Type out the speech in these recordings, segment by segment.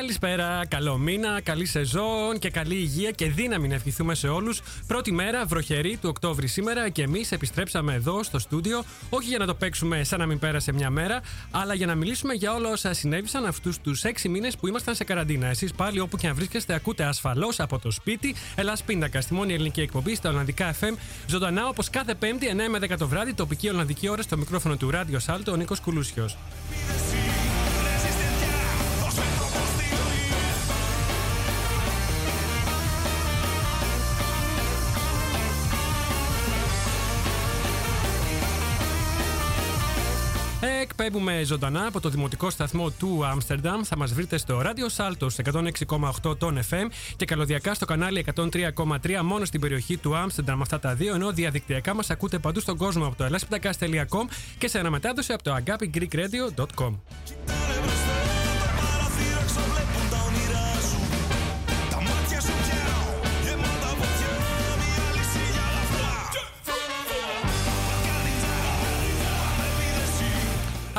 Καλησπέρα, καλό μήνα, καλή σεζόν και καλή υγεία και δύναμη να ευχηθούμε σε όλους. Πρώτη μέρα, βροχερή του Οκτώβρη σήμερα και εμείς επιστρέψαμε εδώ στο στούντιο, όχι για να το παίξουμε σαν να μην πέρασε μια μέρα, αλλά για να μιλήσουμε για όλα όσα συνέβησαν αυτούς τους έξι μήνες που ήμασταν σε καραντίνα. Εσείς πάλι όπου και αν βρίσκεστε, ακούτε ασφαλώς από το σπίτι. Ελλάς Πίντακα, στη μόνη ελληνική εκπομπή στα Ολλανδικά FM. Ζωντανά όπως κάθε Πέμπτη, 9 με 10 το βράδυ, τοπική Ολλανδική ώρα στο μικρόφωνο του Ράδιο Σάλτο, ο Νίκος Κουλούσιος. Εκπέμπουμε ζωντανά από το δημοτικό σταθμό του Άμστερνταμ. Θα μας βρείτε στο Radio Salto 106,8 των FM και καλωδιακά στο κανάλι 103,3 μόνο στην περιοχή του Άμστερνταμ. Αυτά τα δύο, ενώ διαδικτυακά μας ακούτε παντού στον κόσμο από το ελάσπιντακά.com και σε αναμετάδοση από το agapigreekradio.com.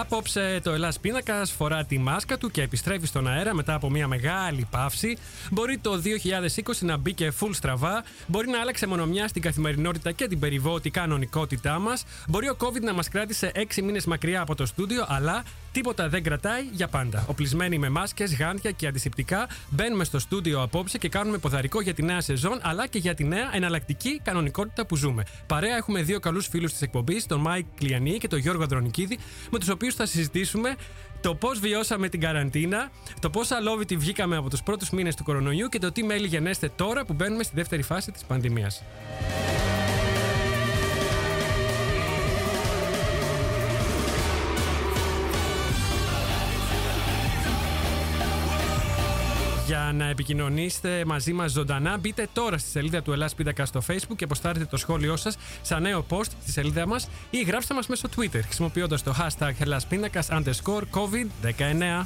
Απόψε το Ελλάς Pindakaas φορά τη μάσκα του και επιστρέφει στον αέρα μετά από μια μεγάλη παύση. Μπορεί το 2020 να μπήκε full στραβά. Μπορεί να άλλαξε μονομιά στην καθημερινότητα και την περιβόητη κανονικότητά μας. Μπορεί ο COVID να μας κράτησε 6 μήνες μακριά από το στούντιο, αλλά τίποτα δεν κρατάει για πάντα. Οπλισμένοι με μάσκες, γάντια και αντισηπτικά, μπαίνουμε στο στούντιο απόψε και κάνουμε ποδαρικό για τη νέα σεζόν, αλλά και για τη νέα εναλλακτική κανονικότητα που ζούμε. Παρέα έχουμε δύο καλούς φίλους της εκπομπής, τον Μάικ Κλιανή και τον Γιώργο Ανδρονικίδη, με τους οποίους θα συζητήσουμε το πώς βιώσαμε την καραντίνα, το πώς αλόβητοι βγήκαμε από τους πρώτους μήνες του κορονοϊού και το τι μέλη γενέστε τώρα που μπαίνουμε στη δεύτερη φάση της πανδημίας. Για να επικοινωνήσετε μαζί μας ζωντανά, μπείτε τώρα στη σελίδα του Ελλάς Πίντακα στο Facebook και αποστάρετε το σχόλιο σας σαν νέο post στη σελίδα μας ή γράψτε μας μέσω Twitter χρησιμοποιώντας το hashtag Ελλάς Πίντακα underscore COVID-19.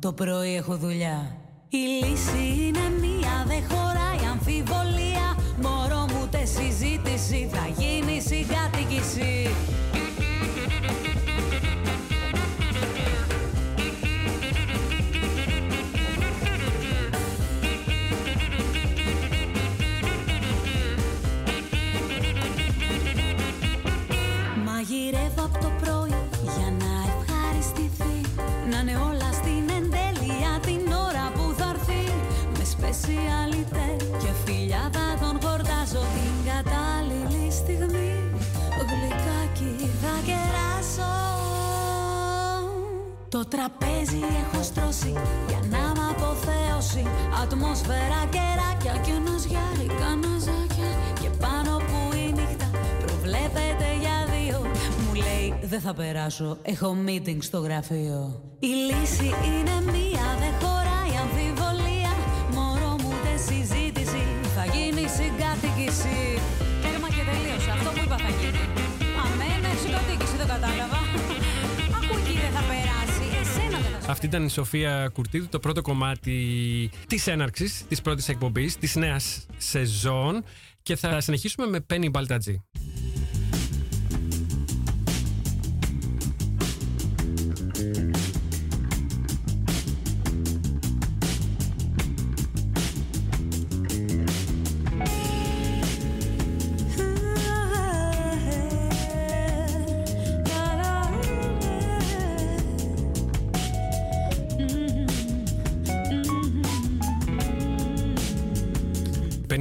Το πρωί έχω δουλειά. Η λύση είναι μία, δεν χωράει αμφιβολία. Μωρό μου τε συζήτηση, θα γίνει συγκάτοικηση Το τραπέζι έχω στρώσει για να μ' αποθέωσει Ατμόσφαιρα κεράκια και ένας γιάρι καναζάκια Και πάνω που η νύχτα προβλέπεται για δύο Μου λέει δεν θα περάσω, έχω meeting στο γραφείο Η λύση είναι μία, δεν χωράει αμφιβολία. Μωρό μου δεν συζήτηση, θα γίνει συγκάτοικηση Τέρμα και τελείωσε, αυτό που είπα θα γίνει. Αμένα συγκατοίκηση, δεν κατάλαβα Αυτή ήταν η Σοφία Κουρτίδου, το πρώτο κομμάτι της έναρξης της πρώτης εκπομπής της νέας σεζόν. Και θα συνεχίσουμε με Penny Μπαλτατζή.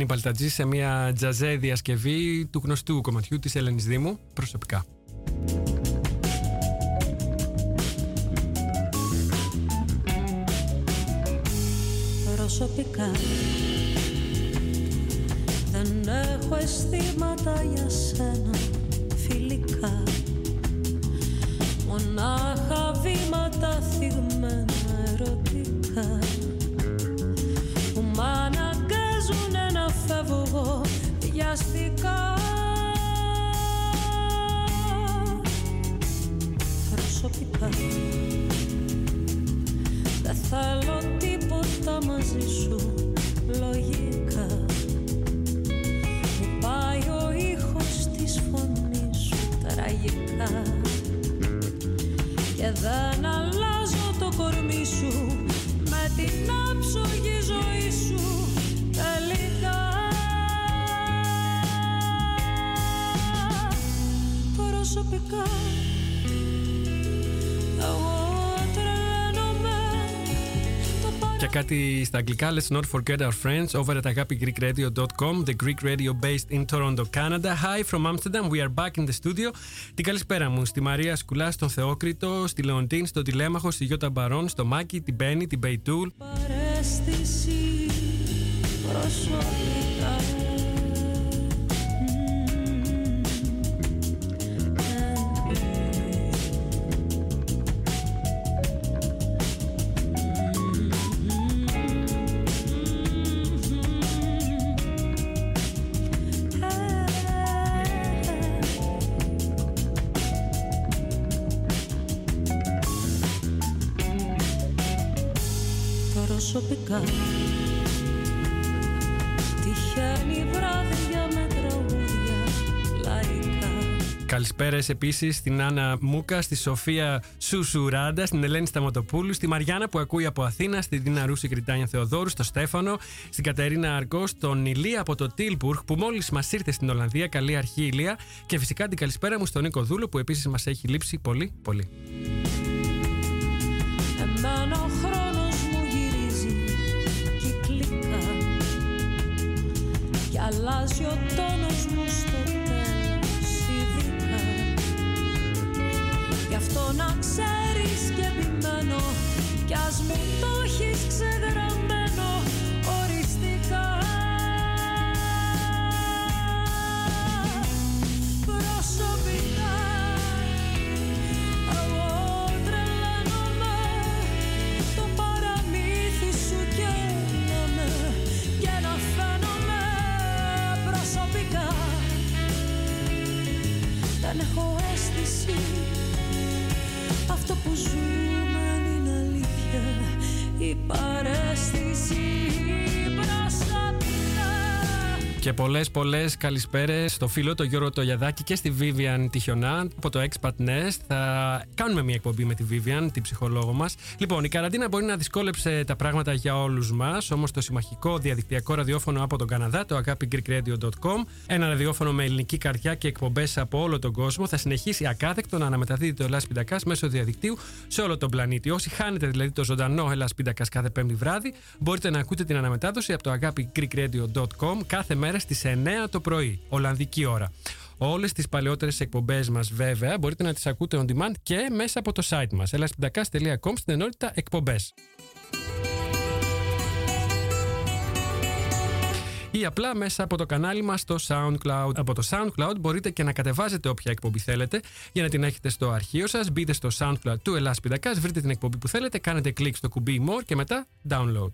Παλτατζή σε μια τζαζέ διασκευή του γνωστού κομματιού της Ελένης Δήμου προσωπικά. Προσωπικά αγγλικά, let's not forget our friends over at agapigreekradio.com, the Greek radio based in Toronto, Canada. Hi from Amsterdam, we are back in the studio. Την καλησπέρα μου στη Μαρία Σκουλά, στον Θεόκριτο, στη Λεοντίν, στον Τηλέμαχο, στη Γιώτα Μπαρόν, στο Μάκη, την Μπέννη, την Μπεϊτούλ. παρέστηση προσωπικά Προσωπικά Τυχαίνει βράδια με τραγούδια λαϊκά Καλησπέρε επίσης στην Άννα Μούκα, στη Σοφία Σουσουράντα, στην Ελένη Σταματοπούλου, στη Μαριάννα που ακούει από Αθήνα, στη Δίνα Ρούση Κριτάνια Θεοδόρου, στο Στέφανο, στην Κατερίνα Αρκό, στον Ηλία από το Τίλπουργκ που μόλις μας ήρθε στην Ολλανδία. Καλή αρχή, Ηλία. Και φυσικά την καλησπέρα μου στον Νίκο Δούλο που επίσης μας έχει λείψει πολύ, πολύ. Εμένα ο Κι αλλάζει ο τόνος μου στο τέλος ειδικά. Γι' αυτό να ξέρεις και επιμένω Κι ας μου το έχεις ξεγραμμένο οριστικά. Προσωπικά δεν έχω αίσθηση αυτό που ζούμε είναι αλήθεια η παρέστηση. προσωπικά Και πολλές πολλές καλησπέρες στο φίλο το Γιώργο Τογιαδάκη και στη Vivian Τυχιονά από το Expat Nest. Θα κάνουμε μια εκπομπή με τη Vivian, την ψυχολόγο μας. Λοιπόν, η καραντίνα μπορεί να δυσκόλεψε τα πράγματα για όλους μας, όμως το συμμαχικό διαδικτυακό ραδιόφωνο από τον Καναδά, το agapigreekradio.com, ένα ραδιόφωνο με ελληνική καρδιά και εκπομπές από όλο τον κόσμο, θα συνεχίσει ακάθεκτο να αναμεταδίδει το Ελλάς Πιντακάς μέσω διαδικτύου σε όλο τον πλανήτη. Όσοι χάνετε δηλαδή το ζωντανό Ελλάς Πιντακάς κάθε Πέμπτη βράδυ, μπορείτε να ακούτε την αναμετάδοση από το agapigreekradio.com κάθε μέρα στις 9 το πρωί, Ολλανδική ώρα. Όλες τις παλαιότερες εκπομπές μας βέβαια μπορείτε να τις ακούτε on demand και μέσα από το site μας elaspindakas.com στην ενότητα εκπομπές. Ή απλά μέσα από το κανάλι μας στο SoundCloud. Από το SoundCloud μπορείτε και να κατεβάζετε όποια εκπομπή θέλετε για να την έχετε στο αρχείο σας. Μπείτε στο SoundCloud του Ελλάς Πιδακάς, βρείτε την εκπομπή που θέλετε, κάνετε κλικ στο κουμπί More και μετά Download.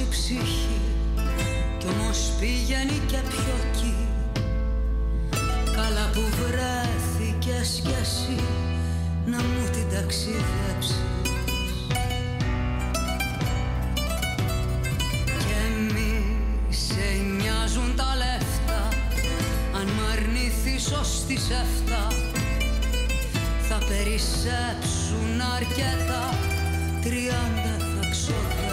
Η ψυχή κι όμως πήγαινε και πιο εκεί. Καλά που βρέθηκες κι εσύ να μου την ταξιδέψεις. Και μη σε νοιάζουν τα λεφτά. Αν μ' αρνηθείς ως τις εφτά θα περισσέψουν αρκετά. Τριάντα θα ξοδέψεις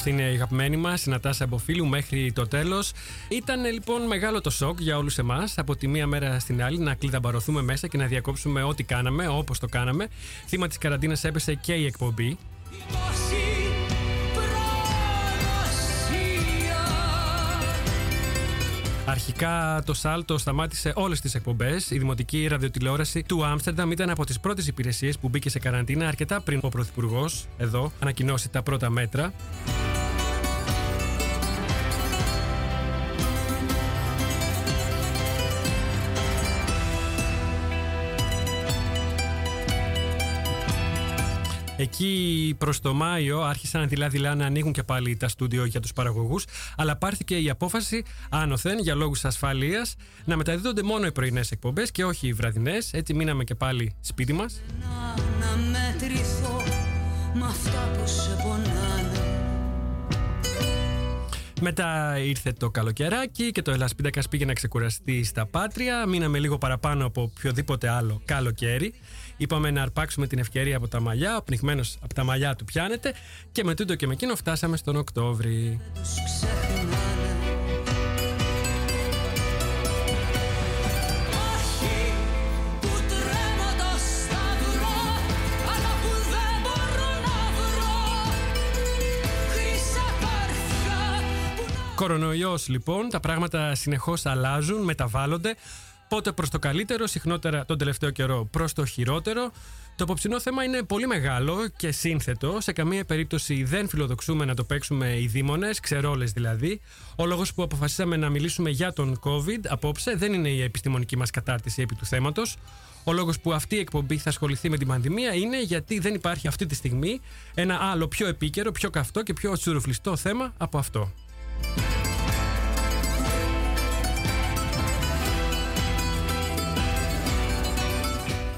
Αυτή είναι η αγαπημένη μας, η Νατάσα Μποφίλου, μέχρι το τέλος. Ήταν λοιπόν μεγάλο το σοκ για όλους εμάς από τη μία μέρα στην άλλη να κλειδαμπαρωθούμε μέσα και να διακόψουμε ό,τι κάναμε, όπως το κάναμε. Θύμα της καραντίνας έπεσε και η εκπομπή. Αρχικά το Σάλτο σταμάτησε όλες τις εκπομπές. Η δημοτική ραδιοτηλεόραση του Άμστερνταμ ήταν από τις πρώτες υπηρεσίες που μπήκε σε καραντίνα αρκετά πριν ο Πρωθυπουργός εδώ ανακοινώσει τα πρώτα μέτρα. Εκεί προς το Μάιο άρχισαν δειλά-δειλά να ανοίγουν και πάλι τα στούντιο για τους παραγωγούς, αλλά πάρθηκε η απόφαση άνωθεν για λόγους ασφαλείας να μεταδίδονται μόνο οι πρωινές εκπομπές και όχι οι βραδινές. Έτσι μείναμε και πάλι σπίτι μας. Μετά ήρθε το καλοκαιράκι και το Ελασπίδακας πήγε να ξεκουραστεί στα Πάτρια. Μείναμε λίγο παραπάνω από οποιοδήποτε άλλο καλοκαίρι. Είπαμε να αρπάξουμε την ευκαιρία από τα μαλλιά. Ο πνιγμένος από τα μαλλιά του πιάνεται. Και με τούτο και με εκείνο φτάσαμε στον Οκτώβρη. Κορονοϊός λοιπόν, τα πράγματα συνεχώς αλλάζουν, μεταβάλλονται πότε προς το καλύτερο, συχνότερα τον τελευταίο καιρό προς το χειρότερο. Το απόψινό θέμα είναι πολύ μεγάλο και σύνθετο. Σε καμία περίπτωση δεν φιλοδοξούμε να το παίξουμε οι δήμονες, ξερόλες δηλαδή. Ο λόγος που αποφασίσαμε να μιλήσουμε για τον COVID απόψε δεν είναι η επιστημονική μας κατάρτιση επί του θέματος. Ο λόγος που αυτή η εκπομπή θα ασχοληθεί με την πανδημία είναι γιατί δεν υπάρχει αυτή τη στιγμή ένα άλλο πιο επίκαιρο, πιο καυτό και πιο τσουρουφλιστό θέμα από αυτό.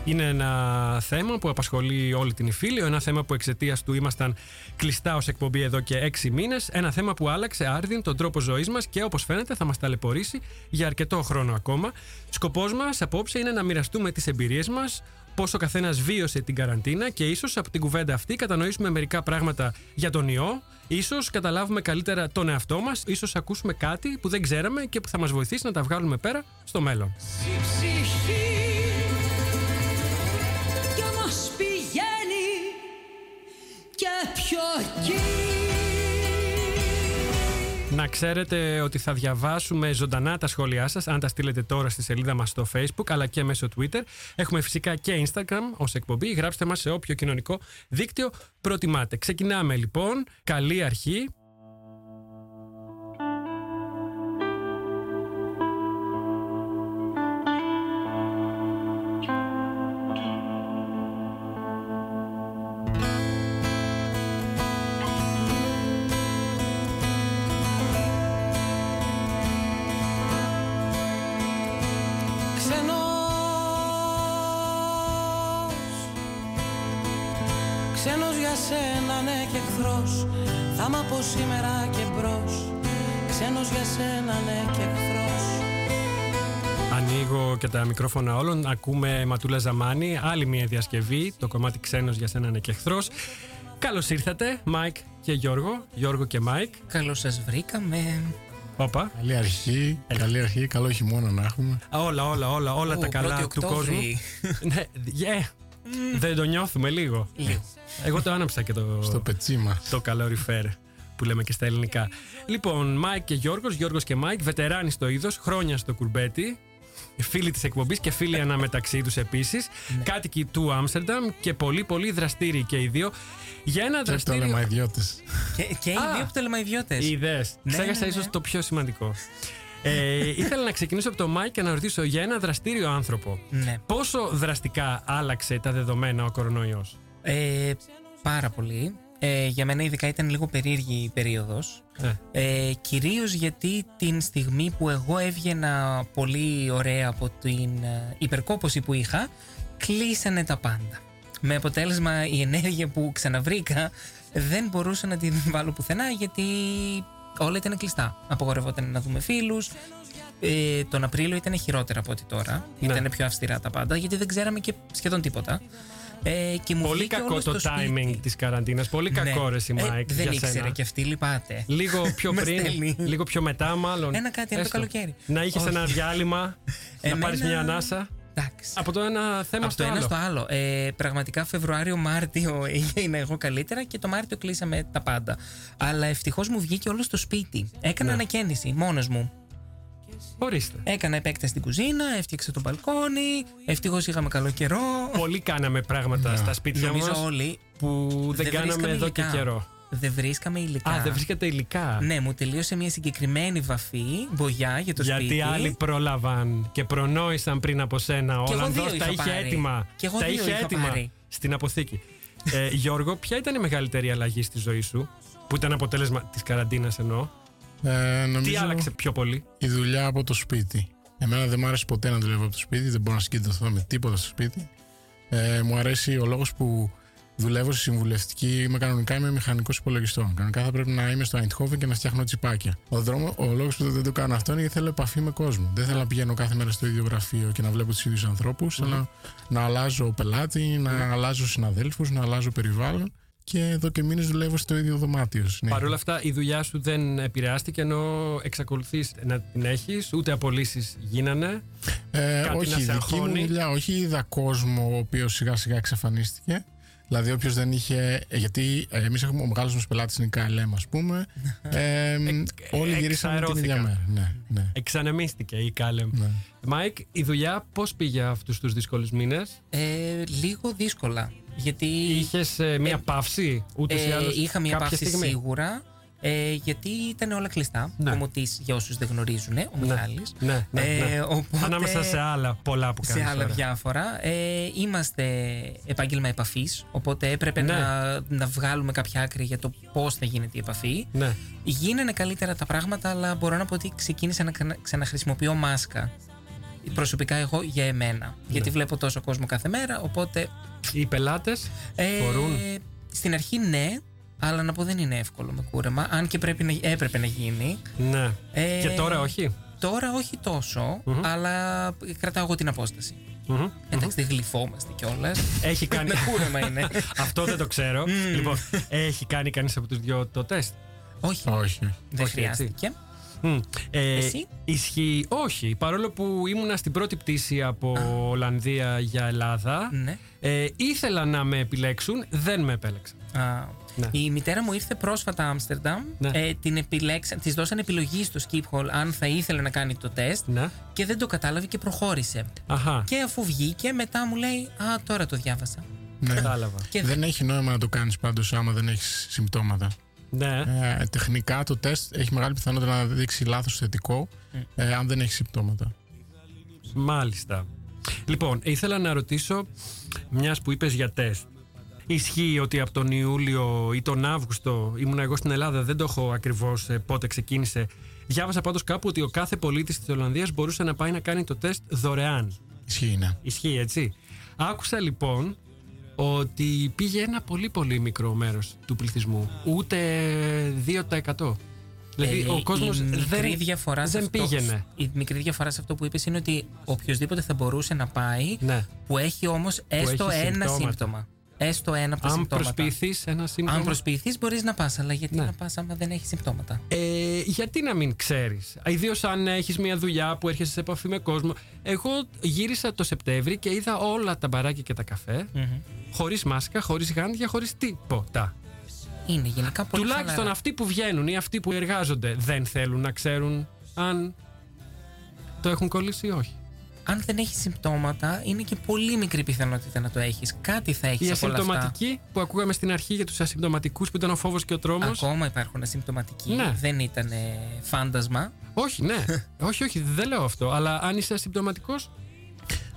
Είναι ένα θέμα που απασχολεί όλη την Ιφίλιο, ένα θέμα που εξαιτίας του ήμασταν κλειστά ως εκπομπή εδώ και έξι μήνες, ένα θέμα που άλλαξε άρδιν τον τρόπο ζωής μας και όπως φαίνεται θα μας ταλαιπωρήσει για αρκετό χρόνο ακόμα. Σκοπός μας απόψε είναι να μοιραστούμε τις εμπειρίες μας, πώς ο καθένας βίωσε την καραντίνα και ίσως από την κουβέντα αυτή κατανοήσουμε μερικά πράγματα για τον ιό, ίσως καταλάβουμε καλύτερα τον εαυτό μας, ίσως ακούσουμε κάτι που δεν ξέραμε και που θα μας βοηθήσει να τα βγάλουμε πέρα στο μέλλον. Να ξέρετε ότι θα διαβάσουμε ζωντανά τα σχόλιά σας αν τα στείλετε τώρα στη σελίδα μας στο facebook αλλά και μέσω twitter. Έχουμε φυσικά και instagram ως εκπομπή. Γράψτε μας σε όποιο κοινωνικό δίκτυο προτιμάτε. Ξεκινάμε λοιπόν. Καλή αρχή. Σήμερα και μπρος Ξένος για σένα ναι και εχθρός Ανοίγω και τα μικρόφωνα όλων. Ακούμε Ματούλα Ζαμάνη, άλλη μια διασκευή. Το κομμάτι Ξένος για σένα ναι και εχθρός. Καλώς ήρθατε, Μάικ και Γιώργο. Γιώργο και Μάικ. Καλώς σας βρήκαμε. Όπα. Καλή αρχή, καλή αρχή, καλό χειμώνα να έχουμε. Όλα, όλα, όλα, όλα τα καλά του κόσμου. ναι, yeah. Δεν το νιώθουμε λίγο. Εγώ το άναψα και το. Στο πετσί μας. Το καλοριφέρ που λέμε και στα ελληνικά. Λοιπόν, Μάικ και Γιώργος, Γιώργος και Μάικ, βετεράνοι στο είδος, χρόνια στο κουρμπέτι. Φίλοι της εκπομπής και φίλοι αναμεταξύ τους επίσης. Ναι. Κάτοικοι του Άμστερνταμ και πολύ πολύ δραστήριοι και οι δύο. Για ένα και δραστήριο. Πτολεμαϊδιώτες. Και, και οι δύο Πτολεμαϊδιώτες. Είδες. Ναι, Ξέχασα ναι, ναι. ίσως το πιο σημαντικό. Ε, ήθελα να ξεκινήσω από το Μάικ και να ρωτήσω για ένα δραστήριο άνθρωπο. Ναι. Πόσο δραστικά άλλαξε τα δεδομένα ο κορονοϊός; Ε, πάρα πολύ. Ε, για μένα ειδικά ήταν λίγο περίεργη η περίοδος ναι. ε, Κυρίως γιατί την στιγμή που εγώ έβγαινα πολύ ωραία από την ε, υπερκόπωση που είχα Κλείσανε τα πάντα Με αποτέλεσμα η ενέργεια που ξαναβρήκα δεν μπορούσα να την βάλω πουθενά γιατί όλα ήταν κλειστά Απογορευόταν να δούμε φίλους ε, τον Απρίλιο ήταν χειρότερα από ό,τι τώρα. Ναι. Ήταν πιο αυστηρά τα πάντα γιατί δεν ξέραμε και σχεδόν τίποτα. Ε, και μου Πολύ βγήκε κακό όλος το στο timing σπίτι. της καραντίνας. Πολύ Ναι. κακό ρε η Ε, Μάικ. δεν για ήξερε σένα. και αυτή, λυπάται. Λίγο πιο Μας πριν, στέλνει. λίγο πιο μετά, μάλλον. Ένα κάτι, ένα το Έστω. καλοκαίρι. Να είχες Όχι. ένα διάλειμμα, να Εμένα- πάρεις μια ανάσα. Εντάξει. Από το ένα θέμα Από στο το ένα άλλο. στο άλλο. Ε, πραγματικά Φεβρουάριο-Μάρτιο έγινα εγώ καλύτερα και το Μάρτιο κλείσαμε τα πάντα. Αλλά ευτυχώς μου βγήκε όλο στο σπίτι. Έκανα Ναι. ανακαίνιση μόνος μου. Ορίστε. Έκανα επέκταση στην κουζίνα, έφτιαξα το μπαλκόνι. Ευτυχώς είχαμε καλό καιρό. Πολύ κάναμε πράγματα στα σπίτια Νομίζω μας όλοι. που δεν, κάναμε βρίσκαμε εδώ και υλικά. καιρό. Δεν βρίσκαμε υλικά. Α, δεν βρίσκεται υλικά. Ναι, μου τελείωσε μια συγκεκριμένη βαφή, μπογιά για το Γιατί σπίτι. άλλοι πρόλαβαν και προνόησαν πριν από σένα. Ο Κι εγώ Ολλανδός δύο τα είχα είχε πάρει. έτοιμα. Κι εγώ τα δύο είχε είχα έτοιμα πάρει. στην αποθήκη. ε, Γιώργο, ποια ήταν η μεγαλύτερη αλλαγή στη ζωή σου που ήταν αποτέλεσμα της καραντίνας εννοώ; Ε, νομίζω Τι άλλαξε πιο πολύ; η δουλειά από το σπίτι. Εμένα δεν μου άρεσε ποτέ να δουλεύω από το σπίτι, δεν μπορώ να συγκεντρωθώ με τίποτα στο σπίτι. Ε, μου αρέσει ο λόγος που δουλεύω στη συμβουλευτική. Είμαι κανονικά είμαι μηχανικός υπολογιστών. Κανονικά θα πρέπει να είμαι στο Eindhoven και να φτιάχνω τσιπάκια. Ο, δρόμο, ο λόγος που δεν το κάνω αυτό είναι γιατί θέλω επαφή με κόσμο. Δεν θέλω να πηγαίνω κάθε μέρα στο ίδιο γραφείο και να βλέπω τους ίδιους ανθρώπους. Θέλω να αλλάζω πελάτη, να αλλάζω συναδέλφους, να αλλάζω περιβάλλον. Και εδώ και μήνες δουλεύω στο ίδιο δωμάτιο. συνέχεια. Παρ' όλα αυτά, η δουλειά σου δεν επηρεάστηκε ενώ εξακολουθείς να την έχεις, ούτε απολύσεις γίνανε. Ε, Κάτι να όχι, σε η δική μου αγχώνει. δουλειά, όχι είδα κόσμο ο οποίος σιγά σιγά εξαφανίστηκε. Δηλαδή, όποιος δεν είχε. ε, Γιατί εμείς έχουμε ο μεγάλος μας πελάτης είναι η KLM, ας πούμε. Ε, όλοι γυρίσαμε την ίδια εξαερώθηκα. μέρα. Ναι, ναι. Εξανεμίστηκε η Κάλεμ. ναι. Μάικ, η δουλειά πώς πήγε αυτούς τους δύσκολους μήνες; Ε, λίγο δύσκολα. Γιατί Είχες μία παύση, ούτε ή ε, άλλως, είχα μια κάποια παύση στιγμή; σίγουρα. Ε, γιατί ήταν όλα κλειστά. Ναι. Ο Μωτής, για όσους δεν γνωρίζουν, ο Ναι. Μιχάλης. Ναι, ναι, ναι. Ε, οπότε- Ανάμεσα σε άλλα πολλά που κάνεις σε άλλα τώρα. διάφορα. Ε, είμαστε επάγγελμα επαφής, οπότε έπρεπε Ναι. να, να βγάλουμε κάποια άκρη για το πώς θα γίνεται η επαφή. Ναι. Γίνανε καλύτερα τα πράγματα, αλλά μπορώ να πω ότι ξεκίνησα να ξανα- ξαναχρησιμοποιώ μάσκα. Προσωπικά εγώ για εμένα. Γιατί βλέπω τόσο κόσμο κάθε μέρα, οπότε. Οι πελάτες Ε, φορούν. Στην αρχή ναι, αλλά να πω δεν είναι εύκολο με κούρεμα. Αν και πρέπει να, έπρεπε να γίνει. Ναι. Ε, Και τώρα όχι; Τώρα όχι τόσο, αλλά κρατάω εγώ την απόσταση. Μμμ. Εντάξει, δεν γλυφόμαστε κιόλας. Έχει κάνει. με κούρεμα είναι. Αυτό δεν το ξέρω. λοιπόν, έχει κάνει κανείς από τους δυο το τεστ; όχι, Όχι, όχι. δεν όχι, χρειάστηκε. Μμ. Ε, Εσύ; Ισχύει, όχι. Παρόλο που ήμουνα στην πρώτη πτήση από Ολλανδία για Ελλάδα, Ναι. ε, ήθελα να με επιλέξουν, δεν με επέλεξαν. Α, Ναι. Η μητέρα μου ήρθε πρόσφατα Άμστερνταμ. Ναι. Ε, την επιλέξα, της δώσαν επιλογή στο skip hall αν θα ήθελε να κάνει το τεστ Ναι. και δεν το κατάλαβε και προχώρησε. Αχα. Και αφού βγήκε, μετά μου λέει Α, τώρα το διάβασα. Ναι. Κατάλαβα. Και Δεν έχει νόημα να το κάνεις πάντως άμα δεν έχεις συμπτώματα. Ναι. Ε, τεχνικά το τεστ έχει μεγάλη πιθανότητα να δείξει λάθος θετικό ε, αν δεν έχεις συμπτώματα. Μάλιστα. Λοιπόν, ήθελα να ρωτήσω, μιας που είπες για τεστ. Ισχύει ότι από τον Ιούλιο ή τον Αύγουστο ήμουν εγώ στην Ελλάδα, δεν το έχω ακριβώς ε, πότε ξεκίνησε. Διάβασα πάντως κάπου ότι ο κάθε πολίτης της Ολλανδίας μπορούσε να πάει να κάνει το τεστ δωρεάν. Ισχύει, ναι. Ισχύει έτσι. Άκουσα λοιπόν ότι πήγε ένα πολύ πολύ μικρό μέρος του πληθυσμού. Ούτε 2%. Δηλαδή Ε, ο κόσμος η μικρή δεν, διαφορά σε δεν αυτό, πήγαινε. Η μικρή διαφορά σε αυτό που είπες είναι ότι οποιοδήποτε θα μπορούσε να πάει Ναι. που έχει όμως έστω έχει ένα συμπτώματα. σύμπτωμα. Έστω ένα από τα Αν συμπτώματα. προσποιηθείς ένα σύμπτωμα... Αν προσποιηθείς, μπορείς να πας. Αλλά γιατί Ναι. να πας άμα δεν έχεις συμπτώματα; Ε, γιατί να μην ξέρεις; Ιδίως αν έχεις μια δουλειά που έρχεσαι σε επαφή με κόσμο. Εγώ γύρισα το Σεπτέμβρη και είδα όλα τα μπαράκια και τα καφέ. Χωρίς μάσκα, χωρίς γάντια, χωρίς τίποτα. Είναι γενικά πολύ Τουλάχιστον χαλαρά. αυτοί που βγαίνουν ή αυτοί που εργάζονται δεν θέλουν να ξέρουν αν το έχουν κολλήσει ή όχι. Αν δεν έχεις συμπτώματα, είναι και πολύ μικρή πιθανότητα να το έχεις. Κάτι θα έχεις Οι από όλα αυτά. ασυμπτωματικοί που ακούγαμε στην αρχή για τους ασυμπτωματικούς που ήταν ο φόβος και ο τρόμος. Ακόμα υπάρχουν ασυμπτωματικοί. Ναι. Δεν ήταν ε, φάντασμα. Όχι, ναι. όχι, όχι, δεν λέω αυτό. Αλλά αν είσαι ασυμπτωματικός.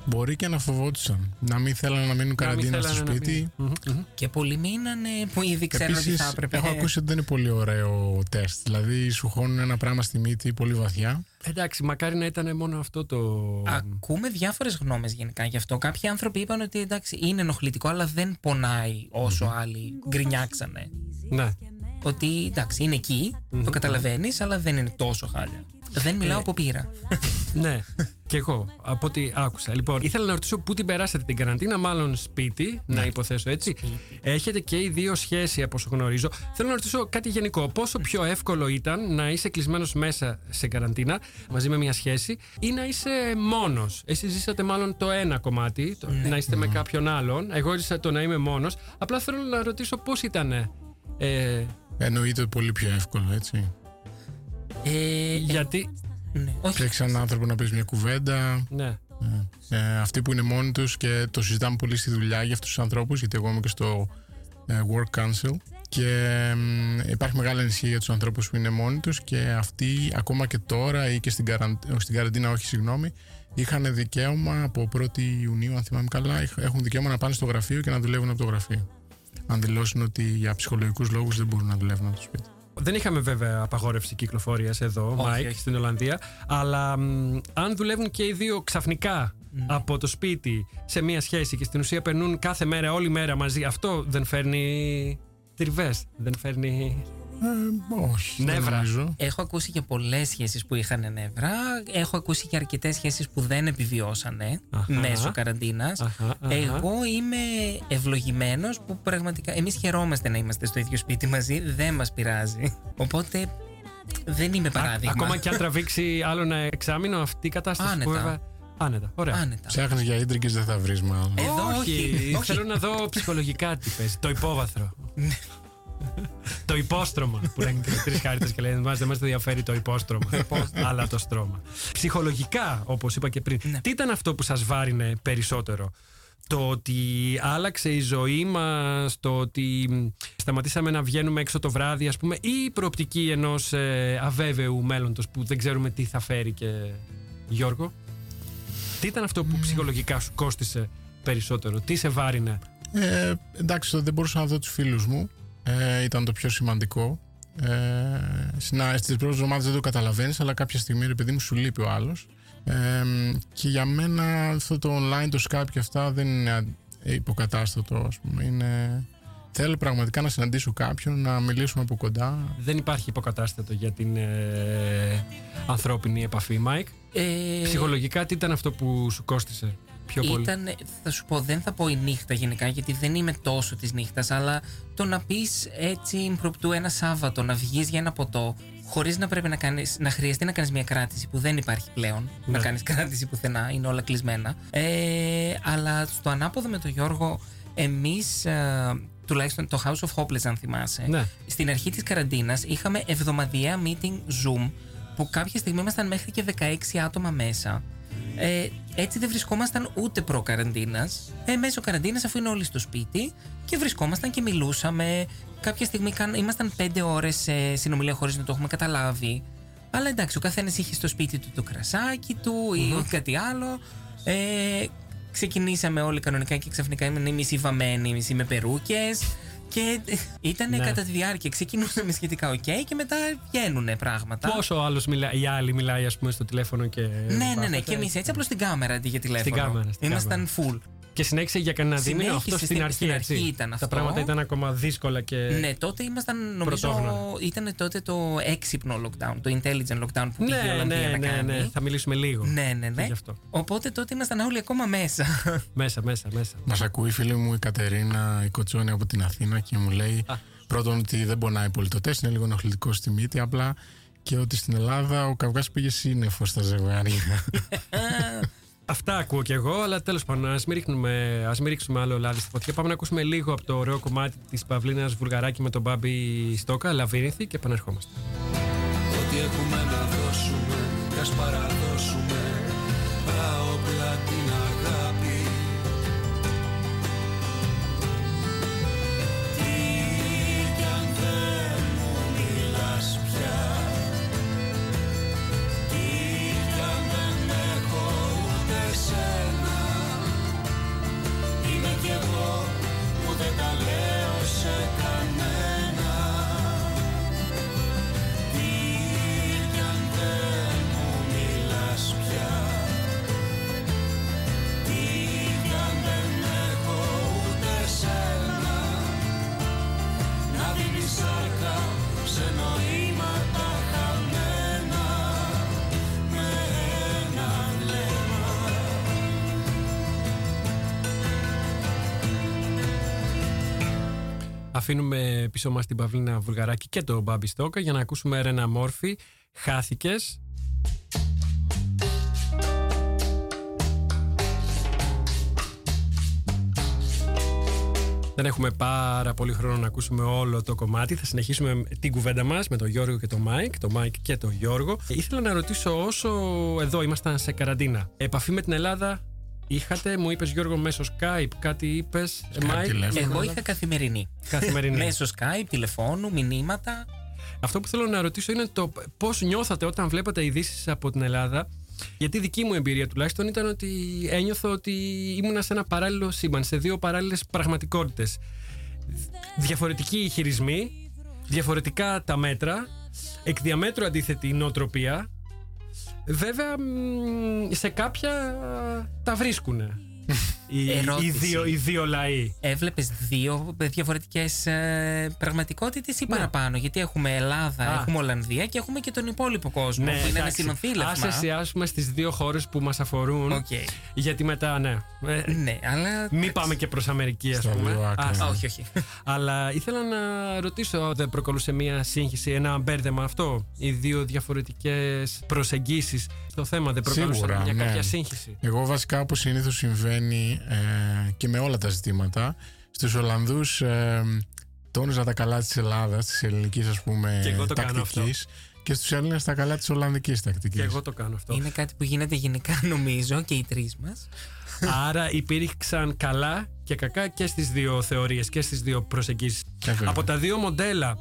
Μπορεί και να φοβόντουσαν. Να μην θέλανε να μείνουν καραντίνα στο σπίτι. Και πολλοί μείνανε που ήδη ξέρουν ότι Επίσης, θα έπρεπε. έχω ακούσει ότι δεν είναι πολύ ωραίο τεστ. Δηλαδή, σου χώνουν ένα πράγμα στη μύτη πολύ βαθιά. Εντάξει, μακάρι να ήταν μόνο αυτό το. Ακούμε διάφορες γνώμες γενικά γι' αυτό. Κάποιοι άνθρωποι είπαν ότι εντάξει, είναι ενοχλητικό, αλλά δεν πονάει όσο άλλοι γκρινιάξανε. Ναι. Ότι εντάξει, είναι εκεί, το καταλαβαίνεις, αλλά δεν είναι τόσο χάλια. Δεν μιλάω Ε, από πείρα. ναι, και εγώ, από ό,τι άκουσα. Λοιπόν, ήθελα να ρωτήσω πού την περάσατε την καραντίνα, μάλλον σπίτι, να υποθέσω έτσι. Έχετε και οι δύο σχέση, από όσο γνωρίζω. Θέλω να ρωτήσω κάτι γενικό. Πόσο πιο εύκολο ήταν να είσαι κλεισμένος μέσα σε καραντίνα, μαζί με μια σχέση, ή να είσαι μόνος; Εσείς ζήσατε μάλλον το ένα κομμάτι, το, να είστε με κάποιον άλλον. Εγώ ζήσα το να είμαι μόνος. Απλά θέλω να ρωτήσω πώς ήταν. Ε, Εννοείται πολύ πιο εύκολο, έτσι. Ε, γιατί. ναι, όχι. Και έχει έναν άνθρωπο να πεις μια κουβέντα. Ναι. Ε, ε, αυτοί που είναι μόνοι τους και το συζητάμε πολύ στη δουλειά για αυτούς τους ανθρώπους, γιατί εγώ είμαι και στο ε, Work Council. Και μ, υπάρχει μεγάλη ανησυχία για τους ανθρώπους που είναι μόνοι τους και αυτοί ακόμα και τώρα ή και στην, καραν... όχι, στην καραντίνα, όχι συγγνώμη, είχαν δικαίωμα από 1η Ιουνίου, αν θυμάμαι καλά, είχ- έχουν δικαίωμα να πάνε στο γραφείο και να δουλεύουν από το γραφείο. Αν δηλώσουν ότι για ψυχολογικούς λόγους δεν μπορούν να δουλεύουν από το σπίτι. Δεν είχαμε βέβαια απαγόρευση κυκλοφορίας εδώ, Όχι, Μάικ, όχι. στην Ολλανδία. Αλλά μ, αν δουλεύουν και οι δύο ξαφνικά Ναι. από το σπίτι σε μία σχέση και στην ουσία περνούν κάθε μέρα, όλη μέρα μαζί, αυτό δεν φέρνει τριβές. Δεν φέρνει. Ε, όχι, δεν Νεύρα. νομίζω. Έχω ακούσει και πολλές σχέσεις που είχαν νεύρα. Έχω ακούσει και αρκετές σχέσεις που δεν επιβιώσανε Αχα. μέσω καραντίνας. Αχα, αχα. Εγώ είμαι ευλογημένος που πραγματικά. Εμείς χαιρόμαστε να είμαστε στο ίδιο σπίτι μαζί. Δεν μας πειράζει. Οπότε δεν είμαι παράδειγμα. Ακόμα και αν τραβήξει άλλο ένα εξάμεινο, αυτή η κατάσταση Άνετα. που βέβαια. Άνετα. Ωραία. Άνετα. Ψάχνεις για ίντρικε, δεν θα βρεις μάλλον. Εδώ όχι. όχι. Θέλω να δω ψυχολογικά τι παίζει. Το υπόβαθρο. Ναι. το υπόστρωμα που λένε και τρεις χάρτε και λένε Μας δεν μας ενδιαφέρει το υπόστρωμα. αλλά το στρώμα. Ψυχολογικά, όπως είπα και πριν, Ναι. τι ήταν αυτό που σας βάρινε περισσότερο; Το ότι άλλαξε η ζωή μας, το ότι μ, σταματήσαμε να βγαίνουμε έξω το βράδυ, ας πούμε, ή η προοπτική ενός αβέβαιου μέλλοντος που δεν ξέρουμε τι θα φέρει και. Γιώργο, τι ήταν αυτό που ψυχολογικά σου κόστισε περισσότερο, τι σε βάρινε; Ε, εντάξει, το δεν μπορούσα να δω τους φίλους μου. Ε, ήταν το πιο σημαντικό. Ε, Στις πρώτες εβδομάδες δεν το καταλαβαίνεις, αλλά κάποια στιγμή, ρε παιδί μου, σου λείπει ο άλλος. Ε, και για μένα αυτό το online, το Skype και αυτά δεν είναι α- υποκατάστατο, ας πούμε. Είναι... Θέλω πραγματικά να συναντήσω κάποιον, να μιλήσουμε από κοντά. Δεν υπάρχει υποκατάστατο για την ε, ανθρώπινη επαφή, Μάικ. Ε, Ψυχολογικά, τι ήταν αυτό που σου κόστισε; Πιο πολύ. Ήταν, θα σου πω, δεν θα πω η νύχτα γενικά, γιατί δεν είμαι τόσο της νύχτας, αλλά το να πεις έτσι impromptu ένα Σάββατο, να βγεις για ένα ποτό, χωρίς να πρέπει να, κάνεις, να χρειαστεί να κάνεις μια κράτηση που δεν υπάρχει πλέον. Ναι. Να κάνεις κράτηση πουθενά, είναι όλα κλεισμένα. Ε, αλλά στο ανάποδο με τον Γιώργο, εμείς. τουλάχιστον το House of Hopeless, αν θυμάσαι. Ναι. Στην αρχή της καραντίνας είχαμε εβδομαδιαία meeting Zoom που κάποια στιγμή ήμασταν μέχρι και 16 άτομα μέσα. Ε, έτσι δεν βρισκόμασταν ούτε προ-καραντίνας. Ε, μέσω καραντίνας, αφού είναι όλοι στο σπίτι, και βρισκόμασταν και μιλούσαμε. Κάποια στιγμή καν, ήμασταν 5 ώρες σε συνομιλία χωρίς να το έχουμε καταλάβει. Αλλά εντάξει, ο καθένας είχε στο σπίτι του το κρασάκι του ή κάτι άλλο. Ε, ξεκινήσαμε όλοι κανονικά και ξαφνικά ήμουν μισή βαμμένη, μισή με περούκες. Και ήταν Ναι. κατά τη διάρκεια. Ξεκινούσαμε σχετικά οκ και μετά βγαίνουν πράγματα. Πόσο άλλος μιλάει, η άλλη μιλάει, ας πούμε, στο τηλέφωνο και. Ναι, ναι, ναι. βάφεται. Και εμείς έτσι απλώς στην κάμερα αντί για τηλέφωνο. κάμερα, στην Ήμασταν full. Και συνέχισε για κανένα δίμηνο Συνέχισε αυτό στην στην- αρχή. στην έτσι. αρχή ήταν Τα αυτό. πράγματα ήταν ακόμα δύσκολα και. Ναι, τότε ήμασταν, νομίζω, Πρωτόγνωρα. ήταν τότε το έξυπνο lockdown, το intelligent lockdown που πήγε η ναι, Ολλανδία ναι, να ναι, κάνει. ναι. Θα μιλήσουμε λίγο. Ναι, ναι, και ναι. γι' αυτό. Οπότε τότε ήμασταν όλοι ακόμα μέσα. Μέσα, μέσα, μέσα. Μας ακούει η φίλη μου η Κατερίνα η Κοτσόνη από την Αθήνα και μου λέει Α. πρώτον ότι δεν πονάει πολύ το τεστ, είναι λίγο ενοχλητικό στη μύτη απλά και ότι στην Ελλάδα ο καυγάς πήγε σύννεφος στα ζευγάρια. Αυτά ακούω κι εγώ, αλλά τέλος πάντων, ας μην, ρίχνουμε- ας μην ρίξουμε άλλο λάδι στη φωτιά. Πάμε να ακούσουμε λίγο από το ωραίο κομμάτι της Παυλίνας Βουλγαράκη με τον Μπάμπη Στόκα, Λαβύρινθη και επανερχόμαστε. Ό,τι έχουμε να δώσουμε, ας παραδώσουμε Τα όπλα την αγάπη Αφήνουμε πίσω μας την Παυλίνα Βουλγαράκη και τον Μπάμπη Στόκα για να ακούσουμε Ρένα Μόρφη. Χάθηκες. Δεν έχουμε πάρα πολύ χρόνο να ακούσουμε όλο το κομμάτι. Θα συνεχίσουμε την κουβέντα μας με τον Γιώργο και τον Μάικ. Τον Μάικ και τον Γιώργο. Ήθελα να ρωτήσω όσο εδώ ήμασταν σε καραντίνα. Επαφή με την Ελλάδα είχατε, μου είπες Γιώργο μέσω Skype, κάτι είπες. Μάικ. τηλέφωνο. Εγώ είχα καθημερινή. Καθημερινή. Μέσω Skype, τηλεφώνου, μηνύματα. Αυτό που θέλω να ρωτήσω είναι το πώς νιώθατε όταν βλέπατε ειδήσεις από την Ελλάδα. Γιατί η δική μου εμπειρία τουλάχιστον ήταν ότι ένιωθω ότι ήμουνα σε ένα παράλληλο σύμπαν, σε δύο παράλληλες πραγματικότητες. Διαφορετικοί οι χειρισμοί, διαφορετικά τα μέτρα, εκ διαμέτρου αντίθετη η νοοτροπία. Βέβαια, μ, σε κάποια τα βρίσκουνε οι, οι, Ερώτηση. δύο, οι δύο λαοί. Έβλεπες δύο διαφορετικές ε, πραγματικότητες ή παραπάνω; Γιατί έχουμε Ελλάδα, Ναι. Α. έχουμε Ολλανδία και έχουμε και τον υπόλοιπο κόσμο που είναι ένα Ναι, εντάξει. συνονθύλευμα. Ας εστιάσουμε στις δύο χώρες που μας αφορούν. Οκ. Γιατί μετά, ναι. Ε, Ναι, αλλά. Μην πάμε και προς Αμερική, ας Στα πούμε. δύο άκρα. Ας- Α, όχι, όχι. Αλλά ήθελα να ρωτήσω, δεν προκαλούσε μια σύγχυση, ένα μπέρδεμα αυτό, οι δύο διαφορετικές προσεγγίσεις στο θέμα, δεν προκαλούσε Σίγουρα, μια ναι. κάποια σύγχυση; Εγώ βασικά όπως συνήθως συμβαίνει ε, και με όλα τα ζητήματα στους Ολλανδούς ε, τόνιζα τα καλά της Ελλάδας, της ελληνικής ας πούμε Και εγώ το κάνω τακτικής και στους Έλληνες τα καλά της Ολλανδικής τακτικής. Και εγώ το κάνω αυτό. Είναι κάτι που γίνεται γενικά νομίζω και οι τρεις μας. Άρα υπήρξαν καλά και κακά και στις δύο θεωρίες και στις δύο προσεγγίσεις. Ε, βέβαια. Από τα δύο μοντέλα,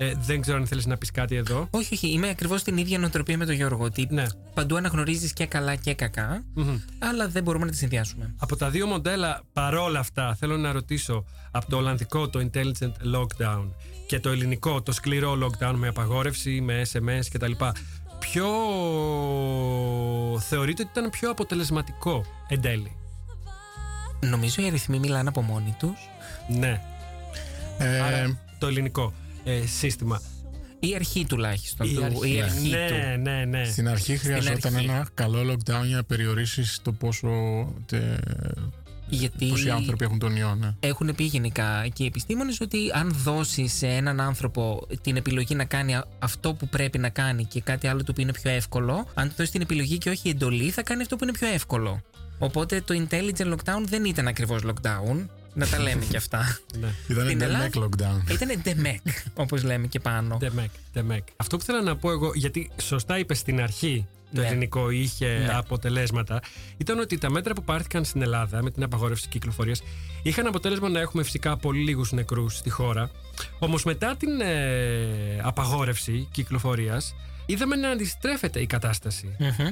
ε, δεν ξέρω αν θέλεις να πεις κάτι εδώ. Όχι, όχι. Είμαι ακριβώς την ίδια νοοτροπία με τον Γιώργο. Ότι Ναι. παντού αναγνωρίζεις και καλά και κακά, Μμμ. αλλά δεν μπορούμε να τις συνδυάσουμε. Από τα δύο μοντέλα, παρόλα αυτά, θέλω να ρωτήσω από το Ολλανδικό το Intelligent Lockdown και το ελληνικό το σκληρό lockdown με απαγόρευση, με SMS κτλ. Ποιο θεωρείτε ότι ήταν πιο αποτελεσματικό εν τέλει; Νομίζω οι αριθμοί μιλάνε από μόνοι τους. Ναι, Ε, άρα το ελληνικό ε, σύστημα. Η αρχή τουλάχιστον. Η του, αρχή, η αρχή ναι, του. ναι, ναι. Στην αρχή χρειαζόταν αρχή. ένα καλό lockdown για να περιορίσεις το πόσο, τε, Γιατί πόσοι άνθρωποι έχουν τον ιό. Ναι. έχουν πει γενικά και οι επιστήμονες ότι αν δώσεις σε έναν άνθρωπο την επιλογή να κάνει α- αυτό που πρέπει να κάνει και κάτι άλλο το οποίο είναι πιο εύκολο, αν του δώσεις την επιλογή και όχι εντολή, θα κάνει αυτό που είναι πιο εύκολο. Οπότε το intelligent lockdown δεν ήταν ακριβώς lockdown. Να τα λέμε και αυτά. ναι. Ήταν Στην ένα Ελλάδα- lockdown. Ήταν DEMEC, όπως λέμε και πάνω. Ντεμεκ, ντεμεκ. Αυτό που θέλω να πω εγώ, γιατί σωστά είπες στην αρχή το Ναι. ελληνικό είχε Ναι. αποτελέσματα, ήταν ότι τα μέτρα που πάρθηκαν στην Ελλάδα με την απαγόρευση κυκλοφορίας είχαν αποτέλεσμα να έχουμε φυσικά πολύ λίγους νεκρούς στη χώρα. Όμως μετά την ε, απαγόρευση κυκλοφορίας, είδαμε να αντιστρέφεται η κατάσταση. Μμμ.